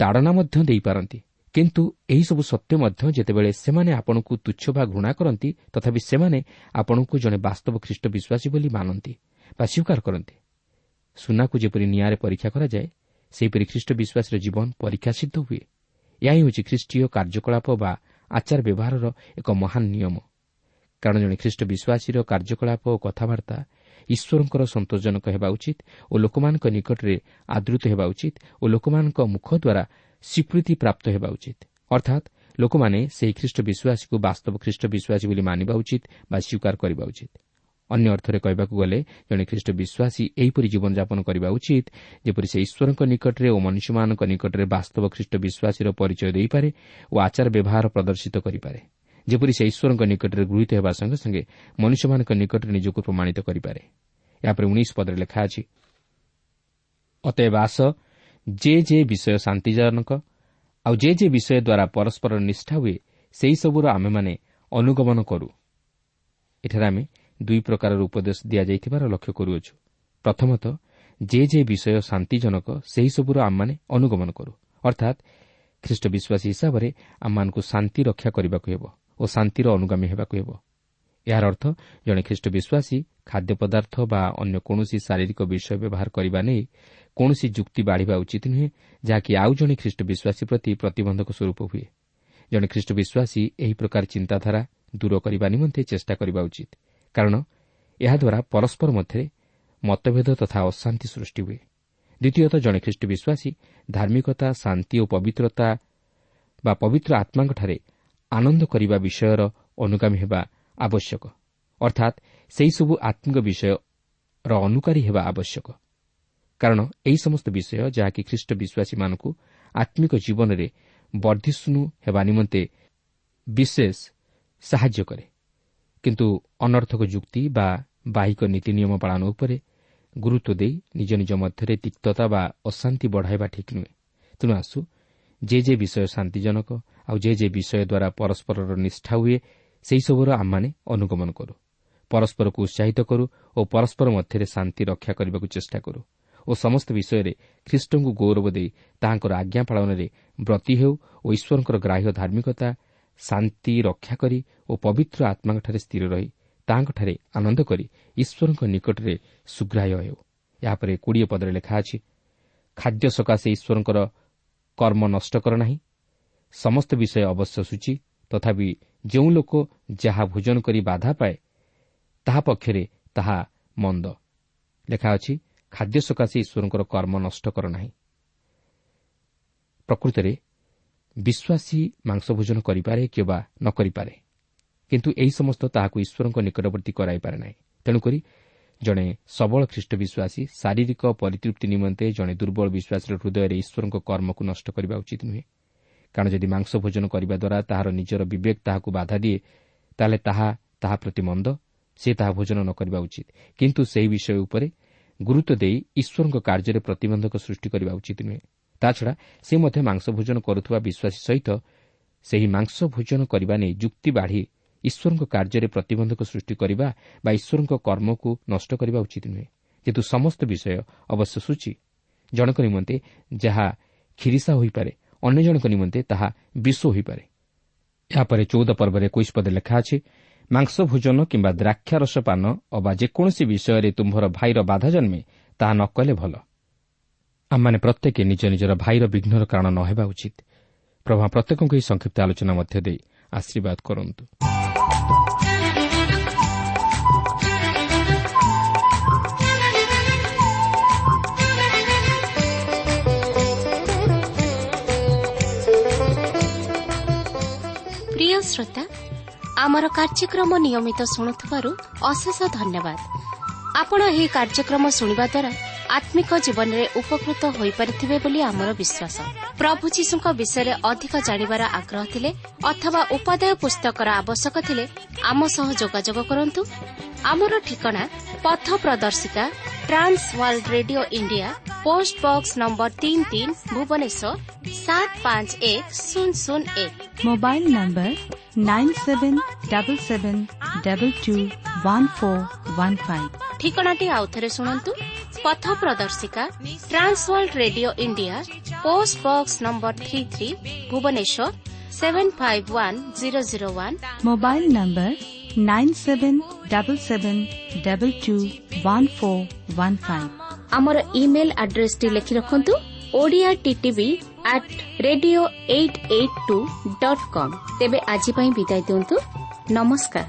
ତାଡ଼ନା ମଧ୍ୟ ଦେଇପାରନ୍ତି। କିନ୍ତୁ ଏହିସବୁ ସତ୍ୟ ମଧ୍ୟ ଯେତେବେଳେ ସେମାନେ ଆପଣଙ୍କୁ ତୁଚ୍ଛ ବା ଘୃଣା କରନ୍ତି ତଥାପି ସେମାନେ ଆପଣଙ୍କୁ ଜଣେ ବାସ୍ତବ ଖ୍ରୀଷ୍ଟ ବିଶ୍ୱାସୀ ବୋଲି ମାନନ୍ତି ବା ସ୍ୱୀକାର କରନ୍ତି। ସୁନାକୁ ଯେପରି ନିଆଁରେ ପରୀକ୍ଷା କରାଯାଏ ସେହିପରି ଖ୍ରୀଷ୍ଟ ବିଶ୍ୱାସୀର ଜୀବନ ପରୀକ୍ଷା ସିଦ୍ଧ ହୁଏ। ଏହା ହିଁ ହେଉଛି ଖ୍ରୀଷ୍ଟୀୟ କାର୍ଯ୍ୟକଳାପ ବା ଆଚାର ବ୍ୟବହାରର ଏକ ମହାନ ନିୟମ। କାରଣ ଜଣେ ଖ୍ରୀଷ୍ଟ ବିଶ୍ୱାସୀର କାର୍ଯ୍ୟକଳାପ ଓ କଥାବାର୍ତ୍ତା ଈଶ୍ୱରଙ୍କର ସନ୍ତୋଷଜନକ ହେବା ଉଚିତ ଓ ଲୋକମାନଙ୍କ ନିକଟରେ ଆଦୃତ ହେବା ଉଚିତ ଓ ଲୋକମାନଙ୍କ ମୁଖ ଦ୍ୱାରା ସ୍ୱୀକୃତି ପ୍ରାପ୍ତ ହେବା ଉଚିତ। ଅର୍ଥାତ୍ ଲୋକମାନେ ସେହି ଖ୍ରୀଷ୍ଟ ବିଶ୍ୱାସୀକୁ ବାସ୍ତବ ଖ୍ରୀଷ୍ଟ ବିଶ୍ୱାସୀ ବୋଲି ମାନିବା ଉଚିତ ବା ସ୍ୱୀକାର କରିବା ଉଚିତ। ଅନ୍ୟ ଅର୍ଥରେ କହିବାକୁ ଗଲେ ଜଣେ ଖ୍ରୀଷ୍ଟ ବିଶ୍ୱାସୀ ଏହିପରି ଜୀବନଯାପନ କରିବା ଉଚିତ ଯେପରି ସେ ଈଶ୍ୱରଙ୍କ ନିକଟରେ ଓ ମନୁଷ୍ୟମାନଙ୍କ ନିକଟରେ ବାସ୍ତବ ଖ୍ରୀଷ୍ଟ ବିଶ୍ୱାସୀର ପରିଚୟ ଦେଇପାରେ ଓ ଆଚାର ବ୍ୟବହାର ପ୍ରଦର୍ଶିତ କରିପାରେ ଯେପରି ସେ ଈଶ୍ୱରଙ୍କ ନିକଟରେ ଗୃହୀତ ହେବା ସଙ୍ଗେ ସଙ୍ଗେ ମନୁଷ୍ୟମାନଙ୍କ ନିକଟରେ ନିଜକୁ ପ୍ରମାଣିତ କରିପାରେ। ଏହାପରେ ଉଣେଇଶ ପଦରେ ଲେଖା ଅଛି ଅତଏବ ଆସ ଯେ ଯେ ବିଷୟ ଶାନ୍ତିଜନକ ଆଉ ଯେ ଯେ ବିଷୟ ଦ୍ୱାରା ପରସ୍ପର ନିଷ୍ଠା ହୁଏ ସେହିସବୁର ଆମେମାନେ ଅନୁଗମନ କରୁ। ଏଠାରେ ଆମେ ଦୁଇ ପ୍ରକାରର ଉପଦେଶ ଦିଆଯାଇଥିବାର ଲକ୍ଷ୍ୟ କରୁଅଛୁ। ପ୍ରଥମତଃ ଯେ ଯେ ବିଷୟ ଶାନ୍ତିଜନକ ସେହିସବୁର ଆମମାନେ ଅନୁଗମନ କରୁ। ଅର୍ଥାତ୍ ଖ୍ରୀଷ୍ଟ ବିଶ୍ୱାସୀ ହିସାବରେ ଆମମାନଙ୍କୁ ଶାନ୍ତି ରକ୍ଷା କରିବାକୁ ହେବ ଓ ଶାନ୍ତିର ଅନୁଗାମୀ ହେବାକୁ ହେବ। ଏହାର ଅର୍ଥ ଜଣେ ଖ୍ରୀଷ୍ଟ ବିଶ୍ୱାସୀ ଖାଦ୍ୟ ପଦାର୍ଥ ବା ଅନ୍ୟ କୌଣସି ଶାରୀରିକ ବିଷୟ ବ୍ୟବହାର କରିବା ନେଇ କୌଣସି ଯୁକ୍ତି ବାଢ଼ିବା ଉଚିତ ନୁହେଁ ଯାହାକି ଆଉ ଜଣେ ଖ୍ରୀଷ୍ଟ ବିଶ୍ୱାସୀ ପ୍ରତି ପ୍ରତିବନ୍ଧକ ସ୍ୱରୂପ ହୁଏ। ଜଣେ ଖ୍ରୀଷ୍ଟ ବିଶ୍ୱାସୀ ଏହି ପ୍ରକାର ଚିନ୍ତାଧାରା ଦୂର କରିବା ନିମନ୍ତେ ଚେଷ୍ଟା କରିବା ଉଚିତ। କାରଣ ଏହାଦ୍ୱାରା ପରସ୍କର ମଧ୍ୟରେ ମତଭେଦ ତଥା ଅଶାନ୍ତି ସୃଷ୍ଟି ହୁଏ। ଦ୍ୱିତୀୟତଃ ଜଣେ ଖ୍ରୀଷ୍ଟ ବିଶ୍ୱାସୀ ଧାର୍ମିକତା ଶାନ୍ତି ଓ ପବିତ୍ରତା ବା ପବିତ୍ର ଆତ୍ମାଙ୍କଠାରେ ଆନନ୍ଦ କରିବା ବିଷୟର ଅନୁଗାମୀ ହେବା ଆବଶ୍ୟକ। ଅର୍ଥାତ୍ ସେହିସବୁ ଆତ୍ମିକ ବିଷୟର ଅନୁକାରୀ ହେବା ଆବଶ୍ୟକ। କାରଣ ଏହି ସମସ୍ତ ବିଷୟ ଯାହାକି ଖ୍ରୀଷ୍ଟ ବିଶ୍ୱାସୀମାନଙ୍କୁ ଆତ୍ମିକ ଜୀବନରେ ବର୍ଦ୍ଧିଷ୍ଣୁ ହେବା ନିମନ୍ତେ ବିଶେଷ ସାହାଯ୍ୟ କରେ। କିନ୍ତୁ ଅନର୍ଥକ ଯୁକ୍ତି ବା ବାହିକ ନୀତି ନିୟମ ପାଳନ ଉପରେ ଗୁରୁତ୍ୱ ଦେଇ ନିଜ ନିଜ ମଧ୍ୟରେ ତିକ୍ତତା ବା ଅଶାନ୍ତି ବଢ଼ାଇବା ଠିକ୍ ନୁହେଁ। ତେଣୁ ଆସୁ ଯେ ଯେ ବିଷୟ ଶାନ୍ତିଜନକ ଆଉ ଯେ ଯେ ବିଷୟ ଦ୍ୱାରା ପରସ୍ପରର ନିଷ୍ଠା ହୁଏ ସେହିସବୁର ଆମମାନେ ଅନୁଗମନ କରୁ। ପରସ୍ପରକୁ ଉତ୍ସାହିତ କରୁ ଓ ପରସ୍ପର ମଧ୍ୟରେ ଶାନ୍ତି ରକ୍ଷା କରିବାକୁ ଚେଷ୍ଟା କରୁ ଓ ସମସ୍ତ ବିଷୟରେ ଖ୍ରୀଷ୍ଟଙ୍କୁ ଗୌରବ ଦେଇ ତାହାଙ୍କର ଆଜ୍ଞା ପାଳନରେ ବ୍ରତୀ ହେଉ ଓ ଈଶ୍ୱରଙ୍କର ଗ୍ରାହ୍ୟ ଧାର୍ମିକତା ଶାନ୍ତି ରକ୍ଷା କରି ଓ ପବିତ୍ର ଆତ୍ମାଙ୍କଠାରେ ସ୍ଥିର ରହି ତାହାଙ୍କଠାରେ ଆନନ୍ଦ କରି ଈଶ୍ୱରଙ୍କ ନିକଟରେ ସୁଗ୍ରାହ୍ୟ ହେଉ। ଏହାପରେ କୋଡ଼ିଏ ପଦରେ ଲେଖା ଅଛି ଖାଦ୍ୟ ସକାଶେ ଈଶ୍ୱରଙ୍କର କର୍ମ ନଷ୍ଟ କର ନାହିଁ। ସମସ୍ତ ବିଷୟ ଅବଶ୍ୟ ସୂଚି ତଥାପି ଯେଉଁ ଲୋକ ଯାହା ଭୋଜନ କରି ବାଧା ପାଏ ତାହା ପକ୍ଷରେ ତାହା ମନ୍ଦ। ଲେଖା ଅଛି ଖାଦ୍ୟ ସକାଶେ ଈଶ୍ୱରଙ୍କର କର୍ମ ନଷ୍ଟ କର ନାହିଁ। ପ୍ରକୃତରେ ବିଶ୍ୱାସୀ ମାଂସ ଭୋଜନ କରିପାରେ କିମ୍ବା ନ କରିପାରେ। କିନ୍ତୁ ଏହି ସମସ୍ତ ତାହାକୁ ଈଶ୍ୱରଙ୍କ ନିକଟବର୍ତ୍ତୀ କରାଇପାରେ ନାହିଁ। ତେଣୁକରି ଜଣେ ସବଳ ଖ୍ରୀଷ୍ଟ ବିଶ୍ୱାସୀ ଶାରୀରିକ ପରିତୃପ୍ତି ନିମନ୍ତେ ଜଣେ ଦୁର୍ବଳ ବିଶ୍ୱାସୀର ହୃଦୟରେ ଈଶ୍ୱରଙ୍କ କର୍ମକୁ ନଷ୍ଟ କରିବା ଉଚିତ ନୁହେଁ। କାରଣ ଯଦି ମାଂସ ଭୋଜନ କରିବା ଦ୍ୱାରା ତାହାର ନିଜର ବିବେକ ତାହାକୁ ବାଧା ଦିଏ ତାହେଲେ ତାହା ତାହା ପ୍ରତି ମନ୍ଦ ସେ ତାହା ଭୋଜନ ନ କରିବା ଉଚିତ। କିନ୍ତୁ ସେହି ବିଷୟ ଉପରେ ଗୁରୁତ୍ୱ ଦେଇ ଈଶ୍ୱରଙ୍କ କାର୍ଯ୍ୟରେ ପ୍ରତିବନ୍ଧକ ସୃଷ୍ଟି କରିବା ଉଚିତ ନୁହେଁ। ତାଛଡ଼ା ସେ ମଧ୍ୟ ମାଂସ ଭୋଜନ କରୁଥିବା ବିଶ୍ୱାସୀ ସହିତ ସେହି ମାଂସ ଭୋଜନ କରିବା ନେଇ ଯୁକ୍ତି ବାଢ଼ି ଈଶ୍ୱରଙ୍କ କାର୍ଯ୍ୟରେ ପ୍ରତିବନ୍ଧକ ସୃଷ୍ଟି କରିବା ବା ଈଶ୍ୱରଙ୍କ କର୍ମକୁ ନଷ୍ଟ କରିବା ଉଚିତ ନୁହେଁ। କିନ୍ତୁ ସମସ୍ତ ବିଷୟ ଅବଶ୍ୟ ସୂଚି ଜଣକ ନିମନ୍ତେ ଯାହା କ୍ଷିରିସା ହୋଇପାରେ ଅନ୍ୟ ଜଣଙ୍କ ନିମନ୍ତେ ତାହା ବିଶ୍ୱ ହୋଇପାରେ। ଏହାପରେ ଚଉଦ ପର୍ବରେ ଏକୋଇଶ ପଦେ ଲେଖା ଅଛି ମାଂସ ଭୋଜନ କିମ୍ବା ଦ୍ରାକ୍ଷାରସ ପାନ ଅବା ଯେକୌଣସି ବିଷୟରେ ତୁମ୍ଭର ଭାଇର ବାଧା ଜନ୍ମେ ତାହା ନ କଲେ ଭଲ। ଆମମାନେ ପ୍ରତ୍ୟେକ ନିଜ ନିଜର ଭାଇର ବିଘ୍ନର କାରଣ ନ ହେବା ଉଚିତ। ପ୍ରଭା ପ୍ରତ୍ୟେକଙ୍କୁ ଏହି ସଂକ୍ଷିପ୍ତ ଆଲୋଚନା ମଧ୍ୟ ଦେଇ ଆଶୀର୍ବାଦ କରନ୍ତୁ। ଶ୍ରୋତା ଆମର କାର୍ଯ୍ୟକ୍ରମ ନିୟମିତ ଶୁଣୁଥିବାରୁ ଅଶେଷ ଧନ୍ୟବାଦ। ଆପଣ ଏହି କାର୍ଯ୍ୟକ୍ରମ ଶୁଣିବା ଦ୍ୱାରା ଆତ୍ମିକ ଜୀବନରେ ଉପକୃତ ହୋଇପାରିଥିବେ ବୋଲି ଆମର ବିଶ୍ୱାସ ପ୍ରଭୁ ଯୀଶୁଙ୍କ ବିଷୟରେ ଅଧିକ ଜାଣିବାର ଆଗ୍ରହ ଥିଲେ ଅଥବା ଉପାଦାୟ ପୁସ୍ତକର ଆବଶ୍ୟକ ଥିଲେ ଆମ ସହ ଯୋଗାଯୋଗ କରନ୍ତୁ। ଆମର ଠିକଣା ପଥ ପ୍ରଦର୍ଶିକା Trans World Radio India post box number ତିନି ତିନ ଭୁବନେଶ୍ୱର ସାତ ପାଞ୍ଚ ଏକ ଶୂନ ଶୂନ ଏକ। Mobile number nine seven double seven double two one four one five. ଠିକଣାଟି ଆଉଥରେ ଶୁଣନ୍ତୁ। পথ প্রদর্শিকা Trans World Radio India post box number three three Bhubaneswar seven five one zero zero one mobile number nine seven double seven double two one four one five আমার ইমেল আড্রেসটি লিখি রাখন্তু Odia TV at radio eight eight two dot com তেবে আজ বিদায় দিন্তু নমস্কার